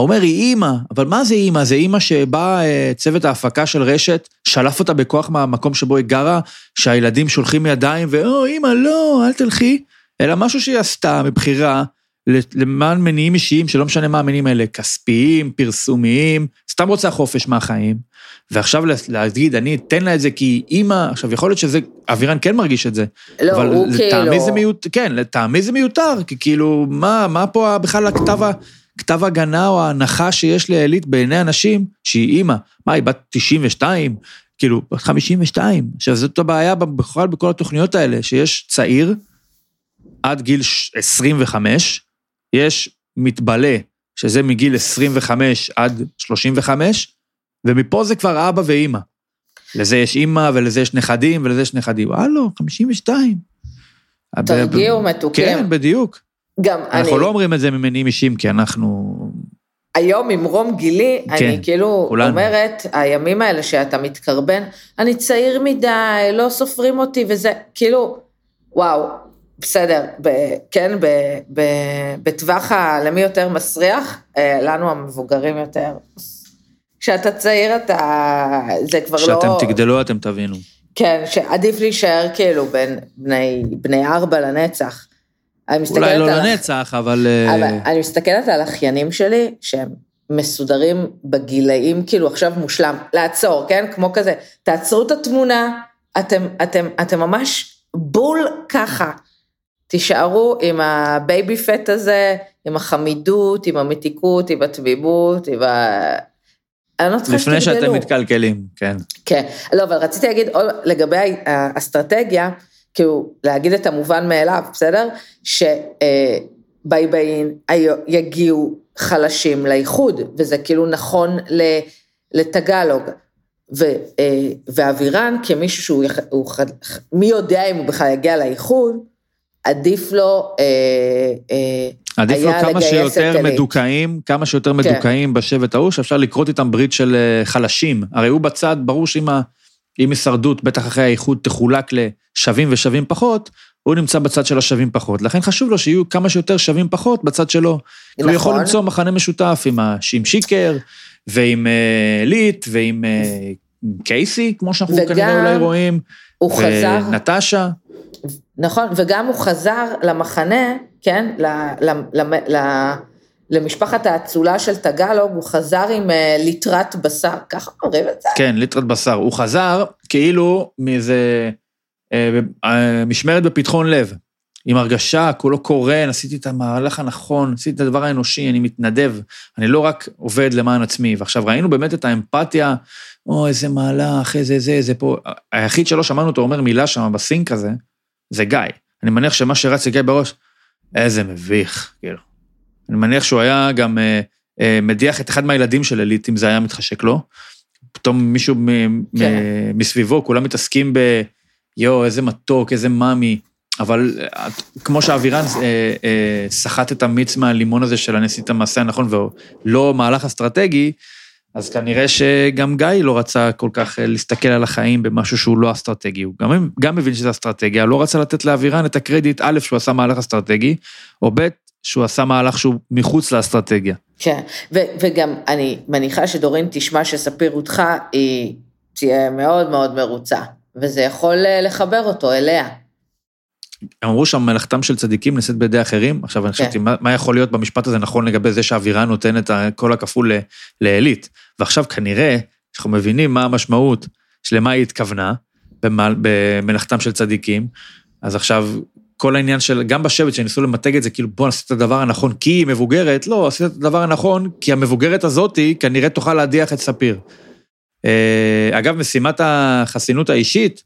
[SPEAKER 1] אומר, היא אימא, אבל מה זה אימא? זה אימא שבא אה, צוות ההפקה של רשת, שלף אותה בכוח מהמקום שבו היא גרה, שהילדים שולחים ידיים, ואו, אימא, לא, אל תלכי, אלא משהו שהיא עשתה מבחירה, למען מניעים אישיים, שלא משנה מה המניעים האלה, כספיים, פרסומיים, סתם רוצה חופש מהחיים. ועכשיו להגיד, אני אתן לה את זה כי אימא, עכשיו יכול להיות שזה, אבירן כן מרגיש את זה.
[SPEAKER 2] לא,
[SPEAKER 1] אבל
[SPEAKER 2] הוא
[SPEAKER 1] לטעמי
[SPEAKER 2] כאילו...
[SPEAKER 1] זה מיותר, כן, לטעמי זה מיותר, כי כאילו, מה, מה פה בכלל הכתב, ה- כתב הגנה או ההנחה שיש לעילית בעיני אנשים, שהיא אימא, מה, היא בת 92? כאילו, בת 52. עכשיו, זאת הבעיה בכלל בכל התוכניות האלה, שיש צעיר עד גיל ש- 25, יש מתבלה, שזה מגיל 25 עד 35, ומפה זה כבר אבא ואימא. לזה יש אימא, ולזה יש נכדים, ולזה יש נכדים. הלו, 52.
[SPEAKER 2] תרגיעו מתוקים.
[SPEAKER 1] כן, בדיוק.
[SPEAKER 2] גם אני,
[SPEAKER 1] אנחנו לא אומרים את זה ממניעים אישיים, כי אנחנו...
[SPEAKER 2] היום ממרום גילי,
[SPEAKER 1] כן,
[SPEAKER 2] אני כאילו
[SPEAKER 1] כולנו.
[SPEAKER 2] אומרת, הימים האלה שאתה מתקרבן, אני צעיר מדי, לא סופרים אותי וזה, כאילו, וואו, בסדר, ב, כן, בטווח הלמי יותר מסריח, אה, לנו המבוגרים יותר. כשאתה צעיר אתה, זה כבר לא...
[SPEAKER 1] כשאתם תגדלו אתם תבינו.
[SPEAKER 2] כן, שעדיף להישאר כאילו בין בני, בני ארבע לנצח. אני מסתכלת
[SPEAKER 1] אולי לא
[SPEAKER 2] על...
[SPEAKER 1] לנצח, אבל... אה,
[SPEAKER 2] אבל אני מסתכלת על אחיינים שלי, שהם מסודרים בגילאים, כאילו עכשיו מושלם, לעצור, כן? כמו כזה, תעצרו את התמונה, אתם, אתם, אתם ממש בול ככה. תישארו עם ה baby fat הזה, עם החמידות, עם המתיקות, עם התמימות, עם ה... אני לא צריכה
[SPEAKER 1] לפני שאתם
[SPEAKER 2] שתגדלו.
[SPEAKER 1] מתקלקלים, כן.
[SPEAKER 2] כן, לא, אבל רציתי להגיד לגבי האסטרטגיה, כאילו, להגיד את המובן מאליו, בסדר? שבייביין יגיעו חלשים לאיחוד, וזה כאילו נכון ל- לטגלוג. ו, אה, ואבירן, כמישהו שהוא, יח- הוא, מי יודע אם הוא בכלל יגיע לאיחוד, עדיף לו אה, אה,
[SPEAKER 1] עדיף לו כמה שיותר. מדוכאים, כמה שיותר
[SPEAKER 2] כן.
[SPEAKER 1] מדוכאים בשבט ההוא, שאפשר לכרות איתם ברית של אה, חלשים. הרי הוא בצד, ברור שאם אם הישרדות, בטח אחרי האיחוד, תחולק לשווים ושווים פחות, הוא נמצא בצד של השווים פחות. לכן חשוב לו שיהיו כמה שיותר שווים פחות בצד שלו. כי הוא יכול
[SPEAKER 2] נכון.
[SPEAKER 1] למצוא מחנה משותף עם, ה- עם שיקר, ועם אה, ליט, ועם אה, קייסי, כמו שאנחנו
[SPEAKER 2] וגם
[SPEAKER 1] כנראה אולי רואים,
[SPEAKER 2] הוא חזר,
[SPEAKER 1] ונטשה.
[SPEAKER 2] נכון, וגם הוא חזר למחנה, כן, ל, ל, ל, ל, למשפחת האצולה של טגלוג, הוא חזר עם אה, ליטרת בשר, ככה אומרים את זה?
[SPEAKER 1] כן, ליטרת בשר. הוא חזר כאילו מאיזה אה, אה, משמרת בפתחון לב, עם הרגשה, כולו קורן, עשיתי את המהלך הנכון, עשיתי את הדבר האנושי, אני מתנדב, אני לא רק עובד למען עצמי. ועכשיו ראינו באמת את האמפתיה, או, איזה מהלך, איזה זה, איזה פה. היחיד שלא שמענו אותו אומר מילה שם בסינק הזה, זה גיא. אני מניח שמה שרץ לגיא בראש, איזה מביך, כאילו. אני מניח שהוא היה גם אה, אה, מדיח את אחד מהילדים של עילית, אם זה היה מתחשק לו. פתאום מישהו מ-
[SPEAKER 2] כן.
[SPEAKER 1] מ- מסביבו, כולם מתעסקים ב... יואו, איזה מתוק, איזה מאמי. אבל אה, כמו שאבירן אה, אה, סחט את המיץ מהלימון הזה של עשיתי את המעשה הנכון ולא מהלך אסטרטגי, אז כנראה שגם גיא לא רצה כל כך אה, להסתכל על החיים במשהו שהוא לא אסטרטגי. הוא גם, גם מבין שזה אסטרטגיה, לא רצה לתת לאבירן את הקרדיט, א', שהוא עשה מהלך אסטרטגי, או ב', שהוא עשה מהלך שהוא מחוץ לאסטרטגיה.
[SPEAKER 2] כן, ו, וגם אני מניחה שדורין תשמע שספיר אותך, היא תהיה מאוד מאוד מרוצה, וזה יכול אה, לחבר אותו אליה.
[SPEAKER 1] אמרו שם מלאכתם של צדיקים נעשית בידי אחרים, עכשיו אני חשבתי, מה, מה יכול להיות במשפט הזה נכון לגבי זה שהאווירה נותן את הקול הכפול לעילית? ועכשיו כנראה, אנחנו מבינים מה המשמעות שלמה היא התכוונה במל- במלאכתם של צדיקים, אז עכשיו כל העניין של, גם בשבט שניסו למתג את זה, כאילו בוא נעשה את הדבר הנכון כי היא מבוגרת, לא, עשית את הדבר הנכון, כי המבוגרת הזאתי כנראה תוכל להדיח את ספיר. אה, אגב, משימת החסינות האישית,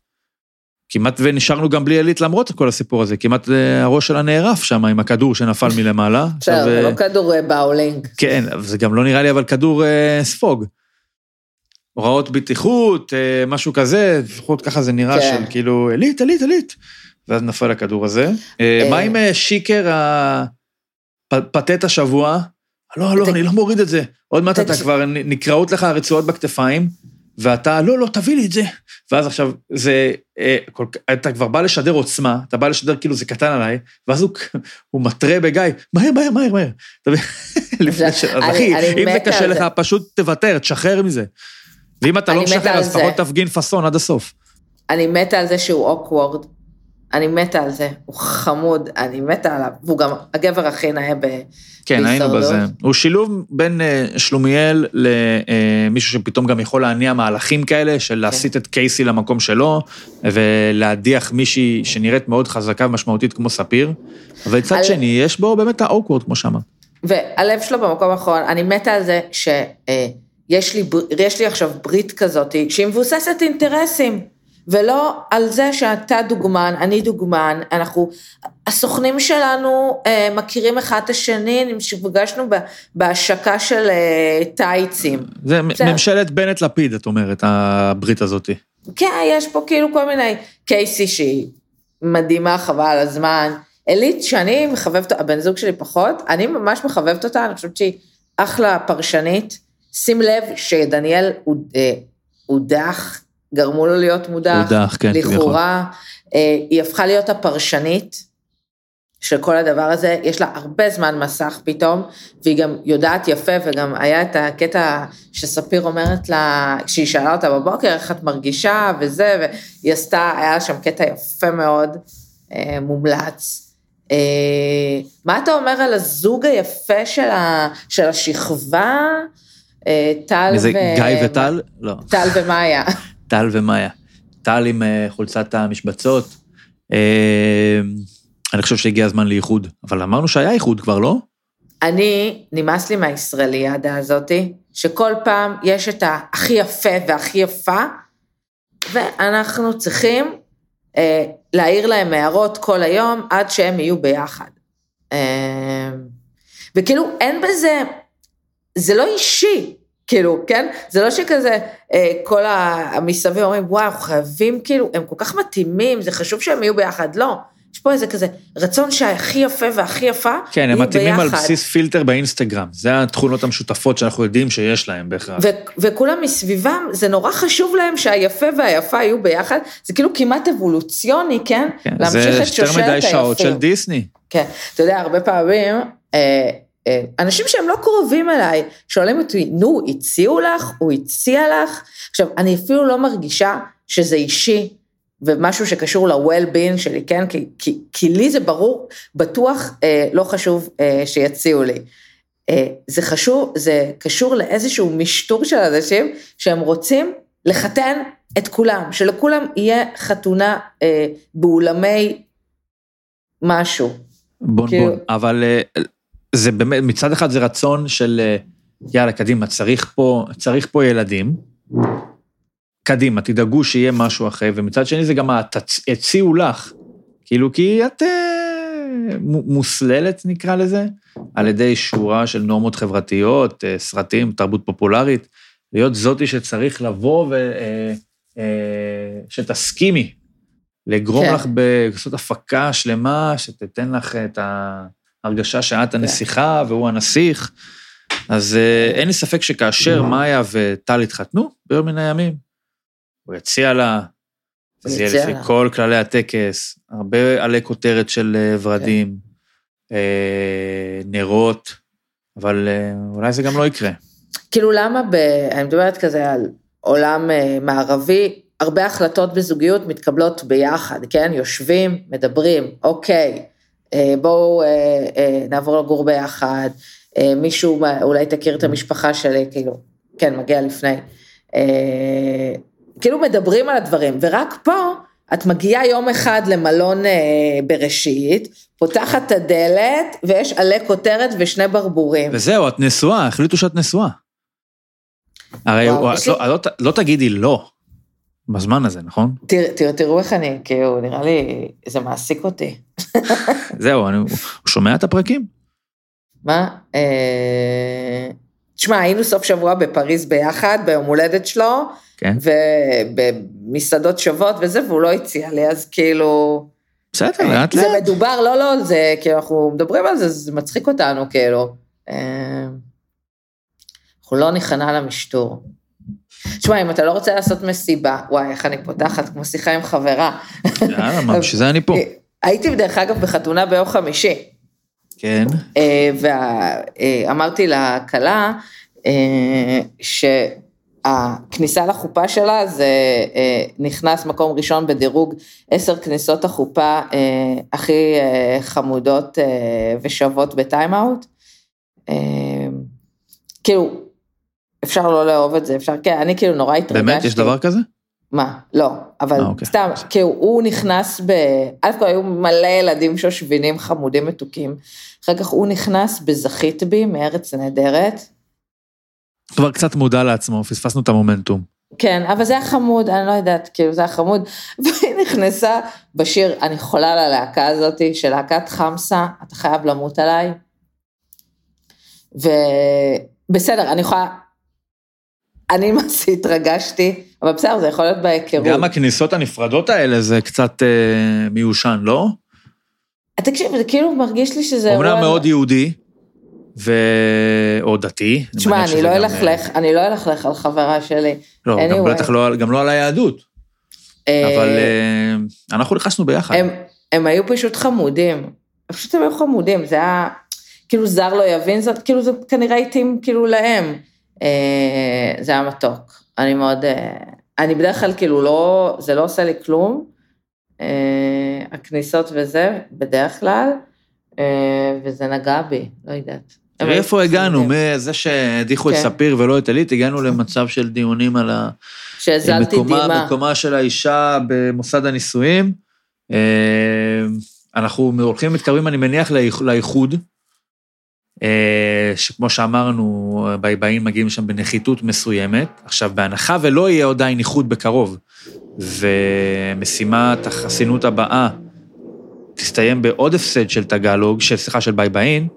[SPEAKER 1] כמעט ונשארנו גם בלי עילית למרות כל הסיפור הזה, כמעט אה, הראש שלה נערף שם עם הכדור שנפל מלמעלה.
[SPEAKER 2] בסדר, זה
[SPEAKER 1] אה,
[SPEAKER 2] לא כדור באולינג.
[SPEAKER 1] כן, זה גם לא נראה לי אבל כדור ספוג. הוראות בטיחות, משהו כזה, לפחות ככה זה נראה
[SPEAKER 2] כן.
[SPEAKER 1] של כאילו, עילית, עילית, עילית. ואז נפל הכדור הזה. אה,
[SPEAKER 2] אה.
[SPEAKER 1] מה עם אה, שיקר הפתט השבוע? לא, לא, אני לא מוריד את זה. עוד מעט אתה כבר, נקרעות לך הרצועות בכתפיים, ואתה, לא, לא, תביא לי את זה. ואז עכשיו, זה, אתה כבר בא לשדר עוצמה, אתה בא לשדר כאילו זה קטן עליי, ואז הוא, מתרה בגיא, מהר, מהר, מהר, מהר. אז אחי, אם זה קשה לך. פשוט תוותר, תשחרר מזה. ואם אתה לא משחרר, אז
[SPEAKER 2] זה.
[SPEAKER 1] לפחות תפגין פאסון עד הסוף.
[SPEAKER 2] אני מתה על זה שהוא אוקוורד. אני מתה על זה, הוא חמוד, אני מתה עליו. והוא גם הגבר הכי נאה ב...
[SPEAKER 1] כן, היינו. בזה. הוא שילוב בין אה, שלומיאל למישהו שפתאום גם יכול להניע מהלכים כאלה, של להסיט את קייסי למקום שלו, ולהדיח מישהי שנראית מאוד חזקה ומשמעותית כמו ספיר. אבל מצד
[SPEAKER 2] על-
[SPEAKER 1] שני, יש בו באמת האוקוורד, כמו שאמרת.
[SPEAKER 2] והלב שלו במקום האחרון, אני מתה על זה שיש לי, בר- יש לי עכשיו ברית כזאת, שהיא מבוססת אינטרסים, ולא על זה שאתה דוגמן, אני דוגמן, אנחנו, הסוכנים שלנו אה, מכירים אחד את השני, נפגשנו ב- בהשקה של אה, טייצים.
[SPEAKER 1] זה
[SPEAKER 2] בסדר.
[SPEAKER 1] ממשלת בנט-לפיד, את אומרת, הברית הזאתי.
[SPEAKER 2] כן, יש פה כאילו כל מיני, קייסי שהיא מדהימה, חבל על הזמן. אלית שאני מחבבת, הבן זוג שלי פחות, אני ממש מחבבת אותה, אני חושבת שהיא אחלה פרשנית. שים לב שדניאל אה, הודח, גרמו לו להיות מודח.
[SPEAKER 1] הודח, כן.
[SPEAKER 2] לכאורה, אה, היא הפכה להיות הפרשנית של כל הדבר הזה, יש לה הרבה זמן מסך פתאום, והיא גם יודעת יפה, וגם היה את הקטע שספיר אומרת לה, כשהיא שאלה אותה בבוקר, איך את מרגישה וזה, והיא עשתה, היה לה שם קטע יפה מאוד, אה, מומלץ. אה, מה אתה אומר על הזוג היפה של, ה, של השכבה, אה, טל ו...
[SPEAKER 1] גיא וטל? לא.
[SPEAKER 2] טל ומאיה.
[SPEAKER 1] טל ומאיה. טל עם אה, חולצת המשבצות. אה, אני חושב שהגיע הזמן לאיחוד, אבל אמרנו שהיה איחוד כבר, לא?
[SPEAKER 2] אני, נמאס לי מהישראליאדה הזאתי, שכל פעם יש את הכי יפה והכי יפה, ואנחנו צריכים אה, להעיר להם הערות כל היום עד שהם יהיו ביחד. אה, וכאילו, אין בזה, זה לא אישי, כאילו, כן? זה לא שכזה, אה, כל המסביב אומרים, וואו, אנחנו חייבים, כאילו, הם כל כך מתאימים, זה חשוב שהם יהיו ביחד. לא, יש פה איזה כזה רצון שהכי יפה והכי יפה
[SPEAKER 1] כן, הם מתאימים על
[SPEAKER 2] ביחד.
[SPEAKER 1] בסיס פילטר באינסטגרם. זה התכונות המשותפות שאנחנו יודעים שיש להם בהכרח.
[SPEAKER 2] ו- וכולם מסביבם, זה נורא חשוב להם שהיפה והיפה יהיו ביחד, זה כאילו כמעט אבולוציוני, כן?
[SPEAKER 1] כן,
[SPEAKER 2] להמשיך
[SPEAKER 1] זה
[SPEAKER 2] את
[SPEAKER 1] יותר
[SPEAKER 2] שושלת
[SPEAKER 1] מדי שעות של
[SPEAKER 2] היפים.
[SPEAKER 1] דיסני.
[SPEAKER 2] כן, אתה יודע, הרבה פעמים, אה, אנשים שהם לא קרובים אליי, שואלים אותי, נו, הציעו לך? הוא הציע לך? עכשיו, אני אפילו לא מרגישה שזה אישי, ומשהו שקשור ל-well-being שלי, כן? כי, כי, כי לי זה ברור, בטוח אה, לא חשוב אה, שיציעו לי. אה, זה חשוב, זה קשור לאיזשהו משטור של אנשים שהם רוצים לחתן את כולם, שלכולם יהיה חתונה אה, באולמי משהו.
[SPEAKER 1] בון
[SPEAKER 2] כאילו-
[SPEAKER 1] בון. אבל אה, זה באמת, מצד אחד זה רצון של, אה, יאללה, קדימה, צריך פה, צריך פה ילדים. קדימה, תדאגו שיהיה משהו אחר, ומצד שני זה גם הציעו לך. כאילו, כי את אה, מוסללת, נקרא לזה, על ידי שורה של נורמות חברתיות, אה, סרטים, תרבות פופולרית, להיות זאתי שצריך לבוא ו... שתסכימי, לגרום
[SPEAKER 2] כן.
[SPEAKER 1] לך לעשות הפקה שלמה, שתיתן לך את ההרגשה שאת הנסיכה והוא הנסיך. אז אה, אין לי ספק שכאשר מאיה וטל התחתנו, ביום מן הימים, הוא יציע לה, זה יהיה לפי. כל כללי הטקס, הרבה עלי כותרת של אה, ורדים, אה, נרות, אבל אולי זה גם לא יקרה.
[SPEAKER 2] כאילו למה, ב, אני מדברת כזה על עולם מערבי, הרבה החלטות בזוגיות מתקבלות ביחד, כן? יושבים, מדברים, אוקיי, בואו אה, אה, נעבור לגור ביחד, אה, מישהו אולי תכיר את המשפחה שלי, כאילו, כן, מגיע לפני. אה, כאילו מדברים על הדברים, ורק פה את מגיעה יום אחד למלון אה, בראשית, פותחת את הדלת, ויש עלי כותרת ושני ברבורים.
[SPEAKER 1] וזהו, את נשואה, החליטו שאת נשואה. הרי
[SPEAKER 2] וואו,
[SPEAKER 1] הוא-
[SPEAKER 2] לי-
[SPEAKER 1] לא- לא ת- לא תגידי לא בזמן הזה, נכון?
[SPEAKER 2] תראה, תראו איך אני, כאילו, נראה לי, זה מעסיק אותי.
[SPEAKER 1] זהו, אני- הוא שומע את הפרקים?
[SPEAKER 2] מה? אה... תשמע, היינו סוף שבוע בפריז ביחד, ביום הולדת שלו,
[SPEAKER 1] כן.
[SPEAKER 2] ובמסעדות שוות וזה, והוא לא הציע לי, אז כאילו...
[SPEAKER 1] בסדר, לאט
[SPEAKER 2] זה
[SPEAKER 1] לאט.
[SPEAKER 2] מדובר, לא, לא, זה, כאילו, אנחנו מדברים על זה, זה מצחיק אותנו, כאילו. אה, אנחנו לא ניכנע למשטור. תשמע, אם אתה לא רוצה לעשות מסיבה, וואי, איך אני פותחת כמו שיחה עם חברה.
[SPEAKER 1] יאללה, מה, בשביל זה אני פה.
[SPEAKER 2] הייתי דרך אגב בחתונה ביום חמישי.
[SPEAKER 1] כן.
[SPEAKER 2] ואמרתי לכלה אה, שהכניסה לחופה שלה זה אה, נכנס מקום ראשון בדירוג עשר כניסות החופה אה, הכי חמודות ושוות בטיים-אאוט. כאילו, אפשר לא לאהוב את זה, אפשר, כן, אני כאילו נורא התרגשתי.
[SPEAKER 1] באמת? יש דבר כזה?
[SPEAKER 2] מה? לא, אבל 아, אוקיי. סתם, כאילו הוא נכנס ב... א' כל היו מלא ילדים שושבינים חמודים מתוקים, אחר כך הוא נכנס בזכית בי מארץ נהדרת.
[SPEAKER 1] כבר קצת מודע לעצמו, פספסנו את המומנטום.
[SPEAKER 2] כן, אבל זה היה חמוד, אני לא יודעת, כאילו זה היה חמוד, והיא נכנסה בשיר, אני חולה על הלהקה הזאת, של להקת חמסה, אתה חייב למות עליי. ובסדר, אני יכולה, אני זה התרגשתי, אבל בסדר, זה יכול להיות בהיכרות.
[SPEAKER 1] גם הכניסות הנפרדות האלה זה קצת אה, מיושן, לא?
[SPEAKER 2] תקשיב, זה כאילו מרגיש לי שזה...
[SPEAKER 1] אומנם מאוד יהודי, ו... או דתי.
[SPEAKER 2] תשמע, אני לא אלכלך, אה, אני לא אלכלך על חברה שלי.
[SPEAKER 1] לא, anyway. גם בטח לא, גם לא על היהדות. אה, אבל אה, אנחנו נכנסנו ביחד.
[SPEAKER 2] הם, הם היו פשוט חמודים. פשוט הם היו חמודים, זה היה... כאילו זר לא יבין זאת, כאילו זה כנראה התאים כאילו להם. זה היה מתוק. אני מאוד... אני בדרך כלל כאילו לא... זה לא עושה לי כלום. הכניסות וזה, בדרך כלל. וזה נגע בי, לא יודעת.
[SPEAKER 1] תראי איפה הגענו, מזה שהדיחו את כן. ספיר ולא את עלית, הגענו למצב של דיונים על מקומה של האישה במוסד הנישואים. אה, אנחנו הולכים ומתקרבים, אני מניח, לאיחוד, אה, שכמו שאמרנו, באים מגיעים שם בנחיתות מסוימת. עכשיו, בהנחה ולא יהיה עדיין איחוד בקרוב, ומשימת החסינות הבאה תסתיים בעוד הפסד של תגלוג, סליחה, של ביי ביין,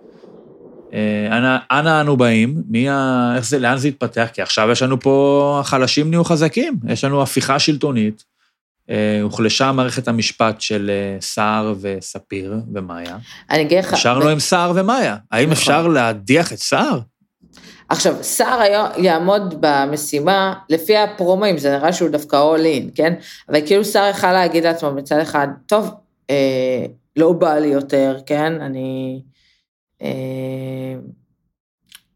[SPEAKER 1] אה, אנה אנו באים? מי ה... איך זה, לאן זה יתפתח? כי עכשיו יש לנו פה, החלשים נהיו חזקים, יש לנו הפיכה שלטונית. אה, הוחלשה מערכת המשפט של אה, סער וספיר ומאיה.
[SPEAKER 2] אני אגיד לך...
[SPEAKER 1] נשארנו ב... עם סער ומאיה. האם נכון. אפשר להדיח את סער?
[SPEAKER 2] עכשיו, סער יעמוד במשימה, לפי הפרומואים זה נראה שהוא דווקא all in, כן? אבל כאילו סער יכל להגיד לעצמו מצד אחד, טוב, אה, לא בא לי יותר, כן? אני... אה,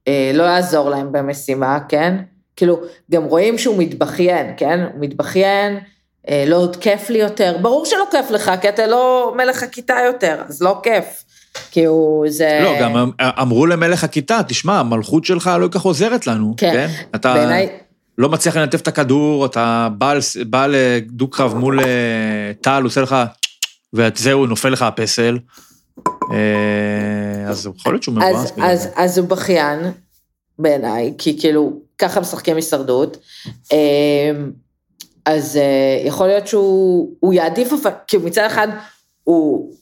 [SPEAKER 2] אה, לא יעזור להם במשימה, כן? כאילו, גם רואים שהוא מתבכיין, כן? הוא מתבכיין, לא עוד כיף לי יותר. ברור שלא כיף לך, כי אתה לא מלך הכיתה יותר, אז לא כיף. כי הוא זה...
[SPEAKER 1] לא, גם אמ, אמרו למלך הכיתה, תשמע, המלכות שלך לא כל כך עוזרת לנו, כן? כן? אתה בעיני... לא מצליח לנתב את הכדור, אתה בא, בא לדו-קרב מול טל, הוא עושה לך, וזהו, נופל לך הפסל. אה, אז יכול להיות שהוא מבואס.
[SPEAKER 2] אז, אז, אז הוא בכיין, בעיניי, כי כאילו, ככה משחקים הישרדות. אז אה, יכול להיות שהוא יעדיף, כי מצד אחד הוא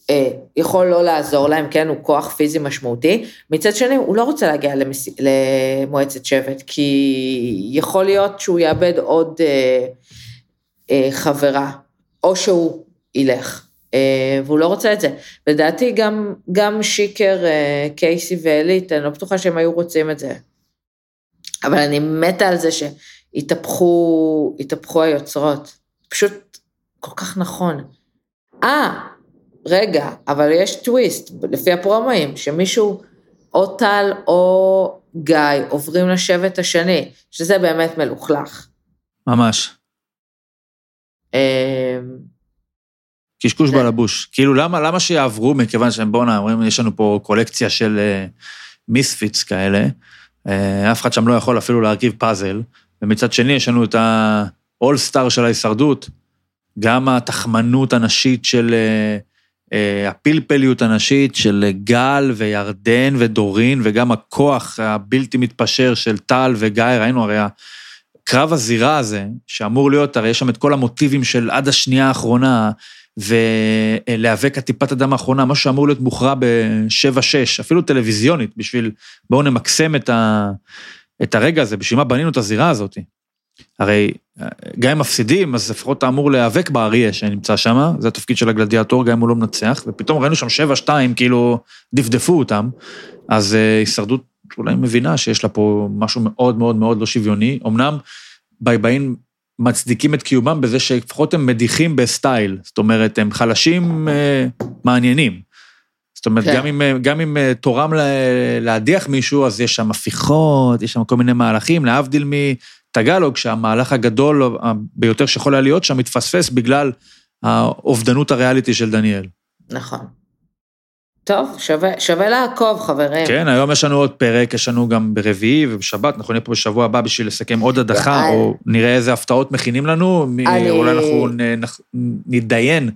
[SPEAKER 2] יכול לא לעזור להם, כן, הוא כוח פיזי משמעותי, מצד שני הוא לא רוצה להגיע למס... למועצת שבט, כי יכול להיות שהוא יאבד עוד חברה, או שהוא ילך. אה, והוא לא רוצה את זה. לדעתי גם, גם שיקר, אה, קייסי ואליט, אני לא בטוחה שהם היו רוצים את זה. אבל אני מתה על זה שהתהפכו היוצרות. פשוט כל כך נכון. אה, רגע, אבל יש טוויסט, לפי הפרומואים, שמישהו, או טל או גיא, עוברים לשבט השני, שזה באמת מלוכלך.
[SPEAKER 1] ממש.
[SPEAKER 2] אה,
[SPEAKER 1] קשקוש. בלבוש. כאילו, למה, למה שיעברו, מכיוון שהם, בואנה, אומרים, יש לנו פה קולקציה של מיספיץ uh, כאלה, uh, אף אחד שם לא יכול אפילו להרכיב פאזל, ומצד שני יש לנו את האולסטאר של ההישרדות, גם התחמנות הנשית של, uh, uh, הפלפליות הנשית של גל וירדן ודורין, וגם הכוח הבלתי מתפשר של טל וגיא, ראינו הרי קרב הזירה הזה, שאמור להיות, הרי יש שם את כל המוטיבים של עד השנייה האחרונה, ולהיאבק עד טיפת הדם האחרונה, משהו שאמור להיות מוכרע ב-7-6, אפילו טלוויזיונית, בשביל בואו נמקסם את, ה, את הרגע הזה, בשביל מה בנינו את הזירה הזאת. הרי גם אם מפסידים, אז לפחות אתה אמור להיאבק באריה שנמצא שם, זה התפקיד של הגלדיאטור, גם אם הוא לא מנצח, ופתאום ראינו שם 7-2, כאילו דפדפו אותם, אז uh, הישרדות אולי מבינה שיש לה פה משהו מאוד מאוד מאוד לא שוויוני. אמנם באים מצדיקים את קיומם בזה שלפחות הם מדיחים בסטייל, זאת אומרת, הם חלשים אה, מעניינים. זאת אומרת, כן. גם אם, גם אם אה, תורם להדיח מישהו, אז יש שם הפיכות, יש שם כל מיני מהלכים, להבדיל מטגלוג, שהמהלך הגדול ביותר שיכול היה להיות שם מתפספס בגלל האובדנות הריאליטי של דניאל.
[SPEAKER 2] נכון. טוב, שווה, שווה לעקוב, חברים.
[SPEAKER 1] כן, היום יש לנו עוד פרק, יש לנו גם ברביעי ובשבת, אנחנו נהיה פה בשבוע הבא בשביל לסכם עוד הדחה, או נראה איזה הפתעות מכינים לנו, אני... אולי אנחנו נתדיין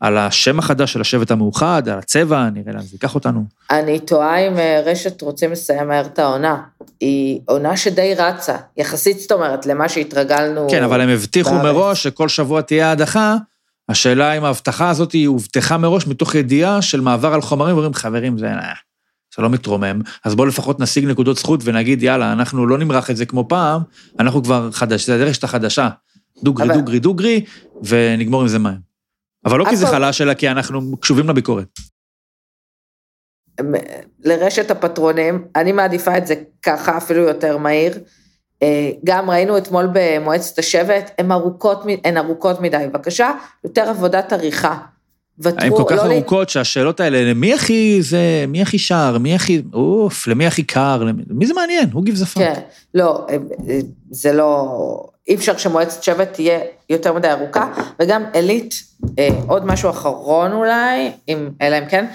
[SPEAKER 1] על השם החדש של השבט המאוחד, על הצבע, נראה לאן זה ייקח אותנו.
[SPEAKER 2] אני תוהה אם אה, רשת רוצים לסיים מהר את העונה. היא עונה שדי רצה, יחסית, זאת אומרת, למה שהתרגלנו...
[SPEAKER 1] כן, אבל הם הבטיחו מראש שכל שבוע תהיה הדחה. השאלה אם ההבטחה הזאת היא הובטחה מראש מתוך ידיעה של מעבר על חומרים, ואומרים, חברים, זה, זה לא מתרומם, אז בואו לפחות נשיג נקודות זכות ונגיד, יאללה, אנחנו לא נמרח את זה כמו פעם, אנחנו כבר חדש, זה הדרך שאתה חדשה. דוגרי, אבל... דוגרי, דוגרי, ונגמור עם זה מים. אבל לא כי זה חלש, אלא כי אנחנו קשובים לביקורת.
[SPEAKER 2] לרשת הפטרונים, אני מעדיפה את זה ככה, אפילו יותר מהיר. אה, גם ראינו אתמול במועצת השבט, הן ארוכות, הן ארוכות מדי. בבקשה, יותר עבודת עריכה.
[SPEAKER 1] הן כל כך לא ארוכות שהשאלות האלה, מי הכי זה, מי הכי שר, מי הכי, אוף, למי הכי קר, למי, מי זה מעניין? הוא גיב זפק.
[SPEAKER 2] כן, לא, אה, אה, זה לא, אי אפשר שמועצת שבט תהיה יותר מדי ארוכה, וגם עילית, עוד משהו אחרון אולי, אם, אלא אם כן,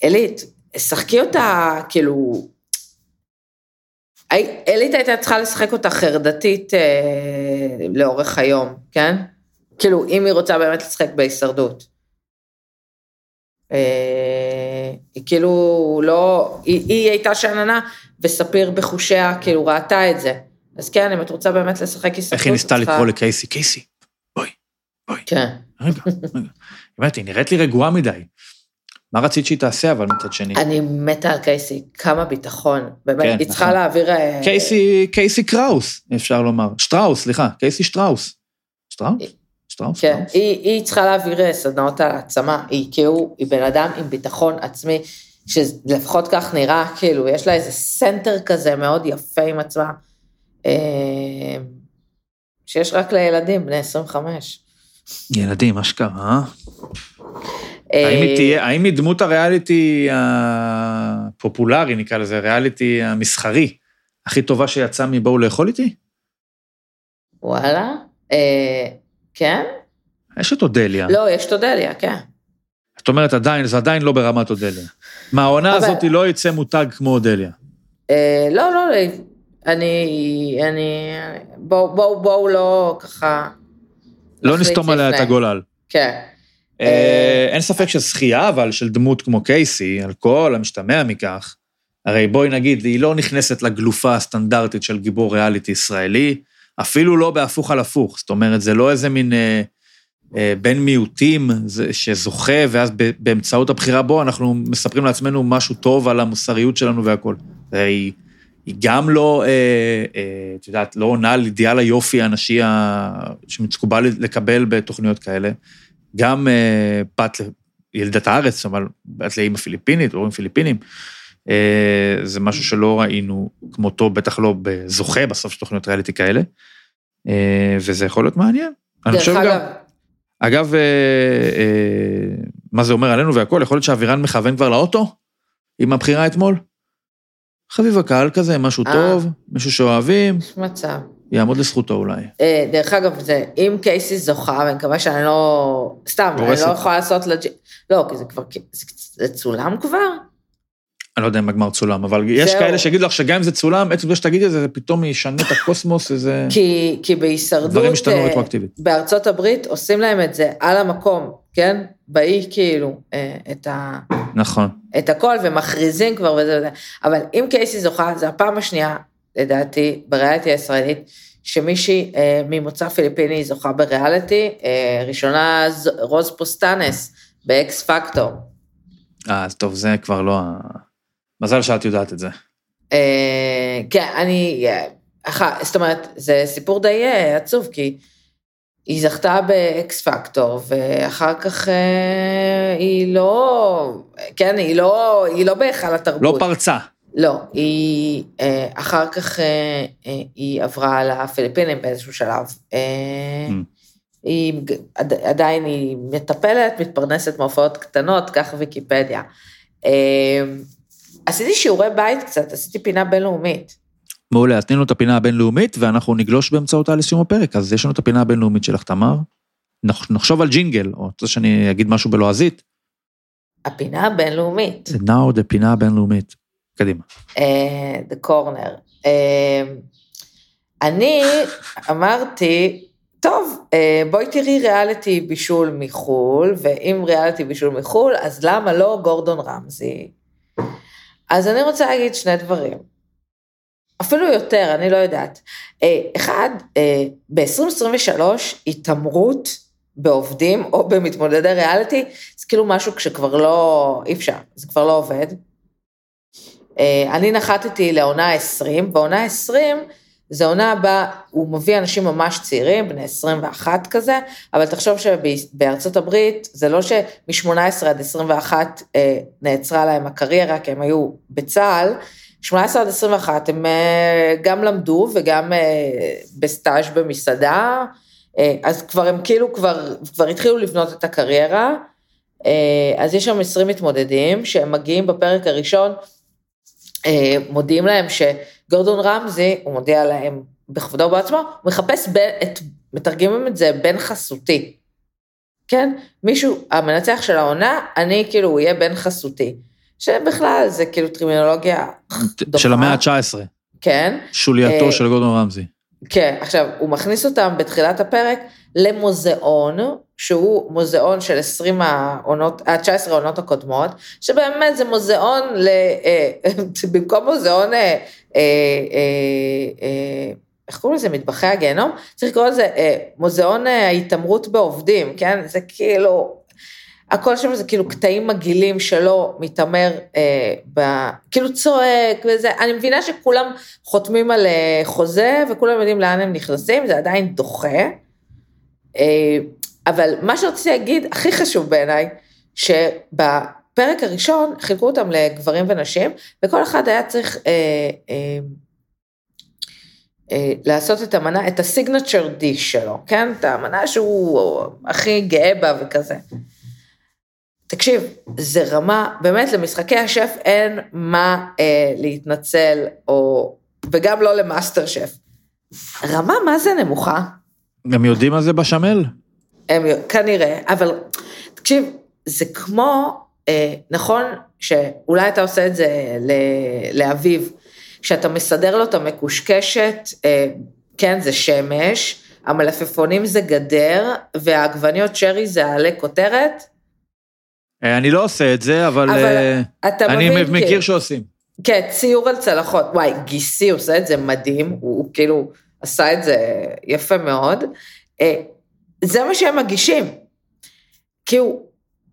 [SPEAKER 2] עילית, שחקי אותה, כאילו, אלית הייתה צריכה לשחק אותה חרדתית אה, לאורך היום, כן? כאילו, אם היא רוצה באמת לשחק בהישרדות. אה, היא כאילו לא, היא, היא הייתה שאננה, וספיר בחושיה כאילו ראתה את זה. אז כן, אם את רוצה באמת לשחק הישרדות,
[SPEAKER 1] איך היא ניסתה לקרוא לקייסי? קייסי, בואי.
[SPEAKER 2] כן.
[SPEAKER 1] רגע, רגע. באמת, היא נראית לי רגועה מדי. מה רצית שהיא תעשה, אבל מצד שני?
[SPEAKER 2] אני מתה על קייסי, כמה ביטחון. באמת, כן, היא צריכה נכון. להעביר... אה,
[SPEAKER 1] קייסי, קייסי קראוס, אפשר לומר. שטראוס, סליחה, קייסי שטראוס. שטראוס? שטראוס?
[SPEAKER 2] כן, היא, היא צריכה להעביר אה, סדנאות על העצמה. היא כאילו, היא בן אדם עם ביטחון עצמי, שלפחות כך נראה, כאילו, יש לה איזה סנטר כזה מאוד יפה עם עצמה, אה, שיש רק לילדים, בני 25.
[SPEAKER 1] ילדים, אשכרה, אה? האם היא תהיה, האם היא דמות הריאליטי הפופולרי, נקרא לזה, הריאליטי המסחרי, הכי טובה שיצאה מבואו לאכול איתי?
[SPEAKER 2] וואלה, אה, כן.
[SPEAKER 1] יש את אודליה.
[SPEAKER 2] לא, יש את אודליה, כן.
[SPEAKER 1] זאת אומרת, עדיין, זה עדיין לא ברמת אודליה. מהעונה אבל... הזאת לא יצא מותג כמו אודליה.
[SPEAKER 2] אה, לא, לא, אני, אני, בואו בוא, בוא לא ככה...
[SPEAKER 1] לא נסתום עליה את הגולל.
[SPEAKER 2] כן.
[SPEAKER 1] אה, אין ספק שזכייה, אבל של דמות כמו קייסי, על כל המשתמע מכך, הרי בואי נגיד, היא לא נכנסת לגלופה הסטנדרטית של גיבור ריאליטי ישראלי, אפילו לא בהפוך על הפוך. זאת אומרת, זה לא איזה מין אה, אה, בן מיעוטים שזוכה, ואז באמצעות הבחירה בו אנחנו מספרים לעצמנו משהו טוב על המוסריות שלנו והכול. היא, היא גם לא, אה, אה, את יודעת, לא עונה על אידיאל היופי הנשי שמקובל לקבל בתוכניות כאלה. גם אה, בת ילידת הארץ, אבל בת לאימא פיליפינית, הורים פיליפינים, זה משהו שלא ראינו כמותו, בטח לא בזוכה בסוף של תוכניות ריאליטי כאלה, וזה יכול להיות מעניין. אני חושב אגב. גם... אגב, מה זה אומר עלינו והכול, יכול להיות שאבירן מכוון כבר לאוטו עם הבחירה אתמול? חביב הקהל כזה, משהו טוב, מישהו שאוהבים.
[SPEAKER 2] יש מצב.
[SPEAKER 1] יעמוד לזכותו אולי.
[SPEAKER 2] אה, דרך אגב, זה, אם קייסי זוכה, ואני מקווה שאני לא... סתם, אני לא יכולה לעשות לג'... לא, כי זה כבר... זה, זה צולם כבר?
[SPEAKER 1] אני לא יודע אם הגמר צולם, אבל יש כאלה שיגידו לך שגם אם זה צולם, עצם זה שתגידי את זה, זה פתאום ישנה את הקוסמוס, איזה...
[SPEAKER 2] כי, כי בהישרדות...
[SPEAKER 1] דברים השתנו אה, רטרואקטיבית.
[SPEAKER 2] בארצות הברית עושים להם את זה על המקום, כן? באי כאילו, אה, את ה...
[SPEAKER 1] נכון.
[SPEAKER 2] את הכל, ומכריזים כבר וזה וזה. אבל אם קייסי זוכה, זה הפעם השנייה לדעתי, בריאליטי הישראלית, שמישהי אה, ממוצא פיליפיני זוכה בריאליטי, אה, ראשונה רוז פוסטנס, באקס פקטור.
[SPEAKER 1] אה, אז טוב, זה כבר לא ה... מזל שאת יודעת את זה.
[SPEAKER 2] אה, כן, אני... אח, זאת אומרת, זה סיפור די אה, עצוב, כי היא זכתה באקס פקטור, ואחר כך אה, היא לא... כן, היא לא, היא לא בהיכל התרבות.
[SPEAKER 1] לא פרצה.
[SPEAKER 2] לא, היא אה, אחר כך אה, אה, היא עברה לפיליפינים באיזשהו שלב. אה,
[SPEAKER 1] Mm.
[SPEAKER 2] היא עדיין היא מטפלת, מתפרנסת מהופעות קטנות, כך ויקיפדיה. אה, עשיתי שיעורי בית קצת, עשיתי פינה בינלאומית.
[SPEAKER 1] מעולה, אז תני לנו את הפינה הבינלאומית, ואנחנו נגלוש באמצעותה לסיום הפרק. אז יש לנו את הפינה הבינלאומית שלך, תמר. נח- נחשוב על ג'ינגל, או רוצה שאני אגיד משהו בלועזית?
[SPEAKER 2] הפינה הבינלאומית.
[SPEAKER 1] Now the פינה הבינלאומית. קדימה.
[SPEAKER 2] אה, The Corner. אה, אני אמרתי, טוב, אה, בואי תראי ריאליטי בישול מחו"ל, ואם ריאליטי בישול מחו"ל, אז למה לא גורדון רמזי? אז אני רוצה להגיד שני דברים. אפילו יותר, אני לא יודעת. אה, אחד, אה, ב-2023, התעמרות בעובדים או במתמודדי ריאליטי, זה כאילו משהו שכבר לא, אי אפשר, זה כבר לא עובד. אה, אני נחתתי לעונה 20, ועונה 20 זה עונה בה הוא מביא אנשים ממש צעירים, בני 21 כזה, אבל תחשוב שבארצות הברית זה לא שמ-18 עד 21 אה, נעצרה להם הקריירה, כי הם היו בצה"ל, 18 עד 21 הם אה, גם למדו וגם אה, בסטאז' במסעדה, אה, אז כבר הם כאילו כבר, כבר התחילו לבנות את הקריירה, אז יש שם 20 מתמודדים שהם מגיעים בפרק הראשון, מודיעים להם שגורדון רמזי, הוא מודיע להם בכבודו ובעצמו, מחפש, ב, את, מתרגמים את זה בן חסותי. כן? מישהו, המנצח של העונה, אני כאילו, הוא יהיה בן חסותי. שבכלל זה כאילו טרמינולוגיה דומה.
[SPEAKER 1] של המאה ה-19,
[SPEAKER 2] כן,
[SPEAKER 1] שולייתו
[SPEAKER 2] אה,
[SPEAKER 1] של גורדון רמזי.
[SPEAKER 2] כן. עכשיו, הוא מכניס אותם בתחילת הפרק למוזיאון, שהוא מוזיאון של 20 העונות, ה-19 העונות הקודמות, שבאמת זה מוזיאון, ל, אה, במקום מוזיאון, אה, אה, אה, אה, איך קוראים לזה, מטבחי הגיהנום? צריך לקרוא לזה אה, מוזיאון אה, ההתעמרות בעובדים, כן? זה כאילו, הכל שם זה כאילו קטעים מגעילים שלו מתעמר, אה, ב, כאילו צועק וזה, אני מבינה שכולם חותמים על אה, חוזה וכולם יודעים לאן הם נכנסים, זה עדיין דוחה. אה, אבל מה שרציתי להגיד, הכי חשוב בעיניי, שבפרק הראשון חילקו אותם לגברים ונשים, וכל אחד היה צריך אה, אה, אה, לעשות את המנה, את הסיגנצ'ר דיש שלו, כן? את המנה שהוא הכי גאה בה וכזה. תקשיב, זה רמה, באמת למשחקי השף אין מה אה, להתנצל, או, וגם לא למאסטר שף. רמה מה זה נמוכה?
[SPEAKER 1] הם יודעים מה זה בשמל?
[SPEAKER 2] הם כנראה, אבל תקשיב, זה כמו, אה, נכון שאולי אתה עושה את זה ל- לאביב, כשאתה מסדר לו את המקושקשת, אה, כן, זה שמש, המלפפונים זה גדר, והעגבניות שרי זה עלי כותרת,
[SPEAKER 1] אני לא עושה את זה, אבל
[SPEAKER 2] אבל
[SPEAKER 1] אה,
[SPEAKER 2] אתה
[SPEAKER 1] אני
[SPEAKER 2] מבין,
[SPEAKER 1] מכיר
[SPEAKER 2] כאילו.
[SPEAKER 1] שעושים.
[SPEAKER 2] כן, ציור על צלחות. וואי, גיסי עושה את זה מדהים, הוא, הוא כאילו עשה את זה יפה מאוד. אה, זה מה שהם מגישים. כאילו,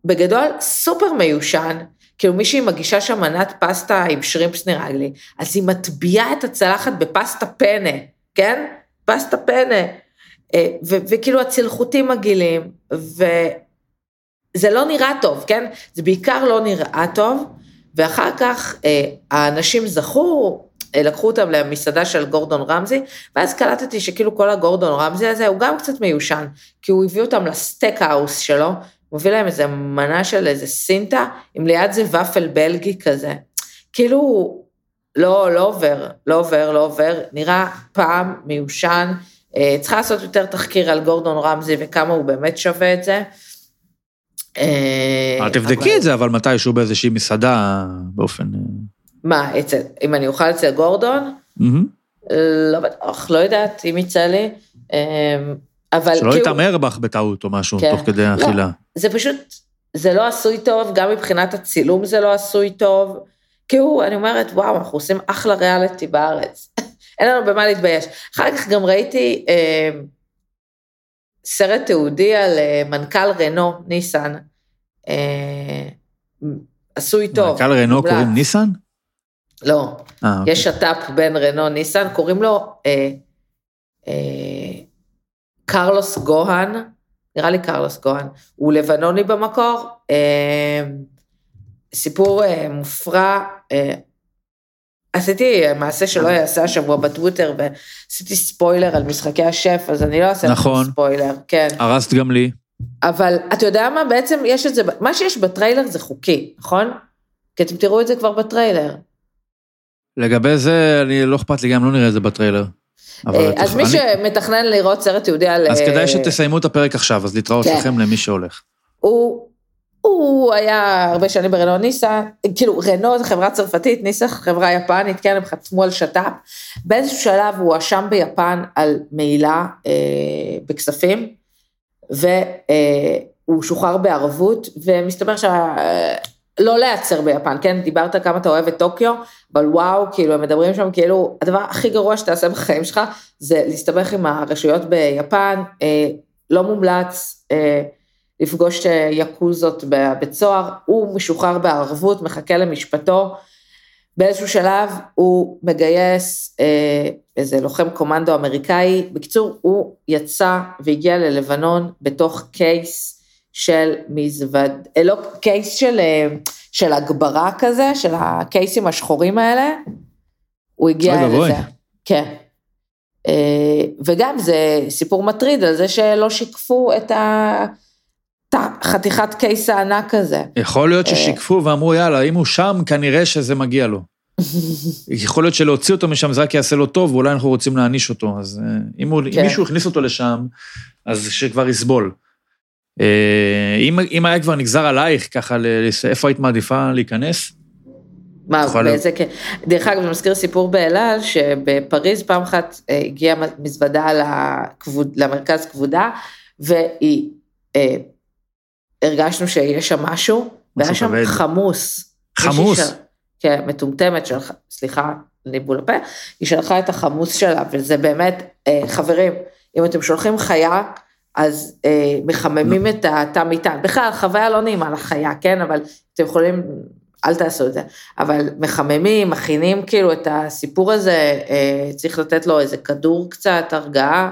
[SPEAKER 2] בגדול, סופר מיושן, כאילו מישהי מגישה שם מנת פסטה עם שרימפס נראה לי, אז היא מטביעה את הצלחת בפסטה פנה, כן? פסטה פנה. אה, ו- וכאילו הצלחותים מגעילים, וזה לא נראה טוב, כן? זה בעיקר לא נראה טוב, ואחר כך אה, האנשים זכו, אה, לקחו אותם למסעדה של גורדון רמזי, ואז קלטתי שכאילו כל הגורדון רמזי הזה הוא גם קצת מיושן, כי הוא הביא אותם לסטייק האוס שלו, הוא הביא להם איזה מנה של איזה סינטה, עם ליד זה ופל בלגי כזה. כאילו, לא, לא עובר, לא עובר, לא עובר, נראה פעם מיושן, אה, צריכה לעשות יותר תחקיר על גורדון רמזי וכמה הוא באמת שווה את זה. אה,
[SPEAKER 1] אל תבדקי את זה, אבל מתישהו באיזושהי מסעדה, באופן... אה,
[SPEAKER 2] מה, אם אני אוכל אצל גורדון? לא בטוח, לא יודעת אם יצא לי. אמ, אבל
[SPEAKER 1] שלא
[SPEAKER 2] כאילו,
[SPEAKER 1] יתעמר בך בטעות או משהו,
[SPEAKER 2] כן.
[SPEAKER 1] תוך כדי
[SPEAKER 2] לא.
[SPEAKER 1] האכילה.
[SPEAKER 2] זה פשוט, זה לא עשוי טוב, גם מבחינת הצילום זה לא עשוי טוב. כאילו, אני אומרת, וואו, אנחנו עושים אחלה ריאליטי בארץ. אין לנו במה להתבייש. אחר כך גם ראיתי אה, סרט תיעודי על אה, מנכ"ל רנו, ניסן. אה, עשוי טוב.
[SPEAKER 1] מנכ"ל רנו. קוראים ניסן?
[SPEAKER 2] לא,
[SPEAKER 1] אה, אוקיי.
[SPEAKER 2] יש שת"פ בין רנו ניסן, קוראים לו אה, אה, קרלוס גוהן, נראה לי קרלוס גוהן, הוא לבנוני במקור, אה, סיפור אה, מופרע, אה, עשיתי מעשה שלא יעשה השבוע בטוויטר, ועשיתי ספוילר על משחקי השף, אז אני לא אעשה
[SPEAKER 1] נכון.
[SPEAKER 2] ספוילר, כן.
[SPEAKER 1] הרסת גם לי.
[SPEAKER 2] אבל אתה יודע מה, בעצם יש את זה, מה שיש בטריילר זה חוקי, נכון? כי אתם תראו את זה כבר בטריילר.
[SPEAKER 1] לגבי זה, אני לא אכפת לי, גם לא נראה את זה בטריילר.
[SPEAKER 2] אה, אז מי שמתכנן לראות סרט יהודי על...
[SPEAKER 1] אז
[SPEAKER 2] אה,
[SPEAKER 1] כדאי שתסיימו את הפרק עכשיו, אז להתראות
[SPEAKER 2] כן.
[SPEAKER 1] לכם למי שהולך.
[SPEAKER 2] הוא, הוא היה הרבה שנים ברנו ניסה, כאילו רנו זו חברה צרפתית, ניסה חברה יפנית, כן, הם חתמו על שת"פ. באיזשהו שלב הוא הואשם ביפן על מעילה אה, בכספים, והוא שוחרר בערבות, ומסתבר שה... אה, לא להיעצר ביפן, כן? דיברת כמה אתה אוהב את טוקיו, אבל וואו, כאילו, הם מדברים שם, כאילו, הדבר הכי גרוע שתעשה בחיים שלך, זה להסתבך עם הרשויות ביפן, אה, לא מומלץ, אה, לפגוש אה, יקוזות בבית סוהר, הוא משוחרר בערבות, מחכה למשפטו. באיזשהו שלב הוא מגייס אה, איזה לוחם קומנדו אמריקאי. בקיצור, הוא יצא והגיע ללבנון בתוך קייס של מזווד, אה, לא, קייס של, אה, של הגברה כזה, של הקייסים השחורים האלה. הוא הגיע. לזה. כן. אה, וגם זה סיפור מטריד על זה שלא שיקפו את ה... החתיכת קייס הענק הזה.
[SPEAKER 1] יכול להיות
[SPEAKER 2] אה.
[SPEAKER 1] ששיקפו ואמרו, יאללה, אם הוא שם, כנראה שזה מגיע לו. יכול להיות שלהוציא אותו משם זה רק יעשה לו טוב, ואולי אנחנו רוצים להעניש אותו. אז אה, אם, הוא,
[SPEAKER 2] כן.
[SPEAKER 1] אם מישהו הכניס אותו לשם, אז שכבר יסבול. אה, אם, אם היה כבר נגזר עלייך, ככה, איפה היית מעדיפה להיכנס?
[SPEAKER 2] מה, באיזה... כן. דרך אגב, זה מזכיר סיפור באלעל, שבפריז פעם אחת הגיעה מזוודה למרכז כבודה, והיא... הרגשנו שיש שם משהו, והיה שם
[SPEAKER 1] כבד.
[SPEAKER 2] חמוס.
[SPEAKER 1] חמוס?
[SPEAKER 2] של- כן, מטומטמת שלך, סליחה, ניבול הפה, היא שלחה את החמוס שלה, וזה באמת, אה, חברים, אם אתם שולחים חיה, אז אה, מחממים את התא מטען. בכלל, חוויה לא נעימה לחיה, כן? אבל אתם יכולים, אל תעשו את זה. אבל מחממים, מכינים כאילו את הסיפור הזה, אה, צריך לתת לו איזה כדור קצת, הרגעה,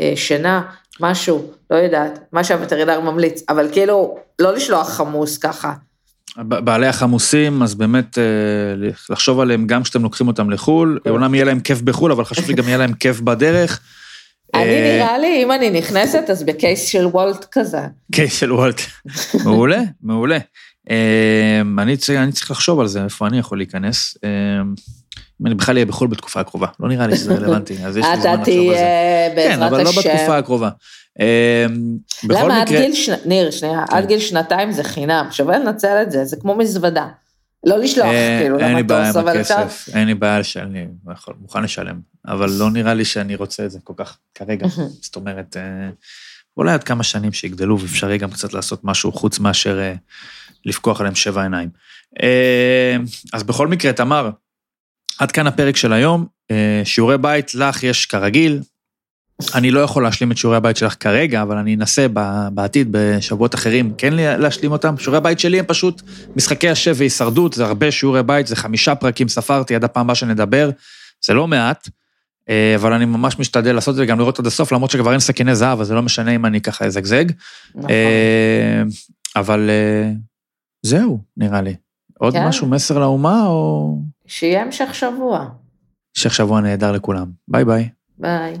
[SPEAKER 2] אה, שינה, משהו, לא יודעת, מה שהווטרינר ממליץ, אבל כאילו, לא לשלוח חמוס ככה.
[SPEAKER 1] בעלי החמוסים, אז באמת אה, לחשוב עליהם גם כשאתם לוקחים אותם לחו"ל.
[SPEAKER 2] כן.
[SPEAKER 1] אומנם יהיה להם כיף בחו"ל, אבל חשוב שגם יהיה להם כיף בדרך.
[SPEAKER 2] אני
[SPEAKER 1] אה,
[SPEAKER 2] נראה לי, אם אני נכנסת, אז בקייס של וולט כזה.
[SPEAKER 1] קייס של וולט. מעולה, מעולה. אה, אני צריך לחשוב על זה, איפה אני יכול להיכנס. אני בכלל אהיה בחו"ל בתקופה הקרובה. לא נראה לי שזה רלוונטי, אז יש לי זמן
[SPEAKER 2] אתה
[SPEAKER 1] לחשוב על זה.
[SPEAKER 2] תהיה,
[SPEAKER 1] כן,
[SPEAKER 2] בעזרת
[SPEAKER 1] אבל לא
[SPEAKER 2] השם.
[SPEAKER 1] בתקופה הקרובה. בכל
[SPEAKER 2] למה עד גיל, ניר, שנייה, עד גיל שנתיים זה חינם, שווה לנצל את זה, זה כמו מזוודה. לא לשלוח,
[SPEAKER 1] אה,
[SPEAKER 2] כאילו,
[SPEAKER 1] אין לי בעיה
[SPEAKER 2] למטוס,
[SPEAKER 1] עם
[SPEAKER 2] אבל.
[SPEAKER 1] הכסף, אין לי בעיה לשלם, אני יכול- מוכן לשלם, אבל לא נראה לי שאני רוצה את זה כל כך כרגע. זאת אומרת, אה, אולי עוד כמה שנים שיגדלו ואפשר יהיה גם קצת לעשות משהו חוץ מאשר אה, לפקוח עליהם שבע עיניים. אז בכל מקרה, תמר, עד כאן הפרק של היום. אה, שיעורי בית, לך יש כרגיל. אני לא יכול להשלים את שיעורי הבית שלך כרגע, אבל אני אנסה בעתיד, בשבועות אחרים, כן לה- להשלים אותם. שיעורי הבית שלי הם פשוט משחקי השב והישרדות, זה הרבה שיעורי בית, זה חמישה פרקים ספרתי עד הפעם הבאה שנדבר, זה לא מעט, אה, אבל אני ממש משתדל לעשות את זה, גם לראות עד הסוף, למרות שכבר אין סכיני זהב, אז זה לא משנה אם אני ככה אזגזג.
[SPEAKER 2] נכון.
[SPEAKER 1] אה, אבל זהו, נראה לי. עוד
[SPEAKER 2] כן.
[SPEAKER 1] משהו, מסר לאומה, או...
[SPEAKER 2] שיהיה המשך שבוע.
[SPEAKER 1] המשך שבוע נהדר לכולם. ביי ביי.
[SPEAKER 2] ביי.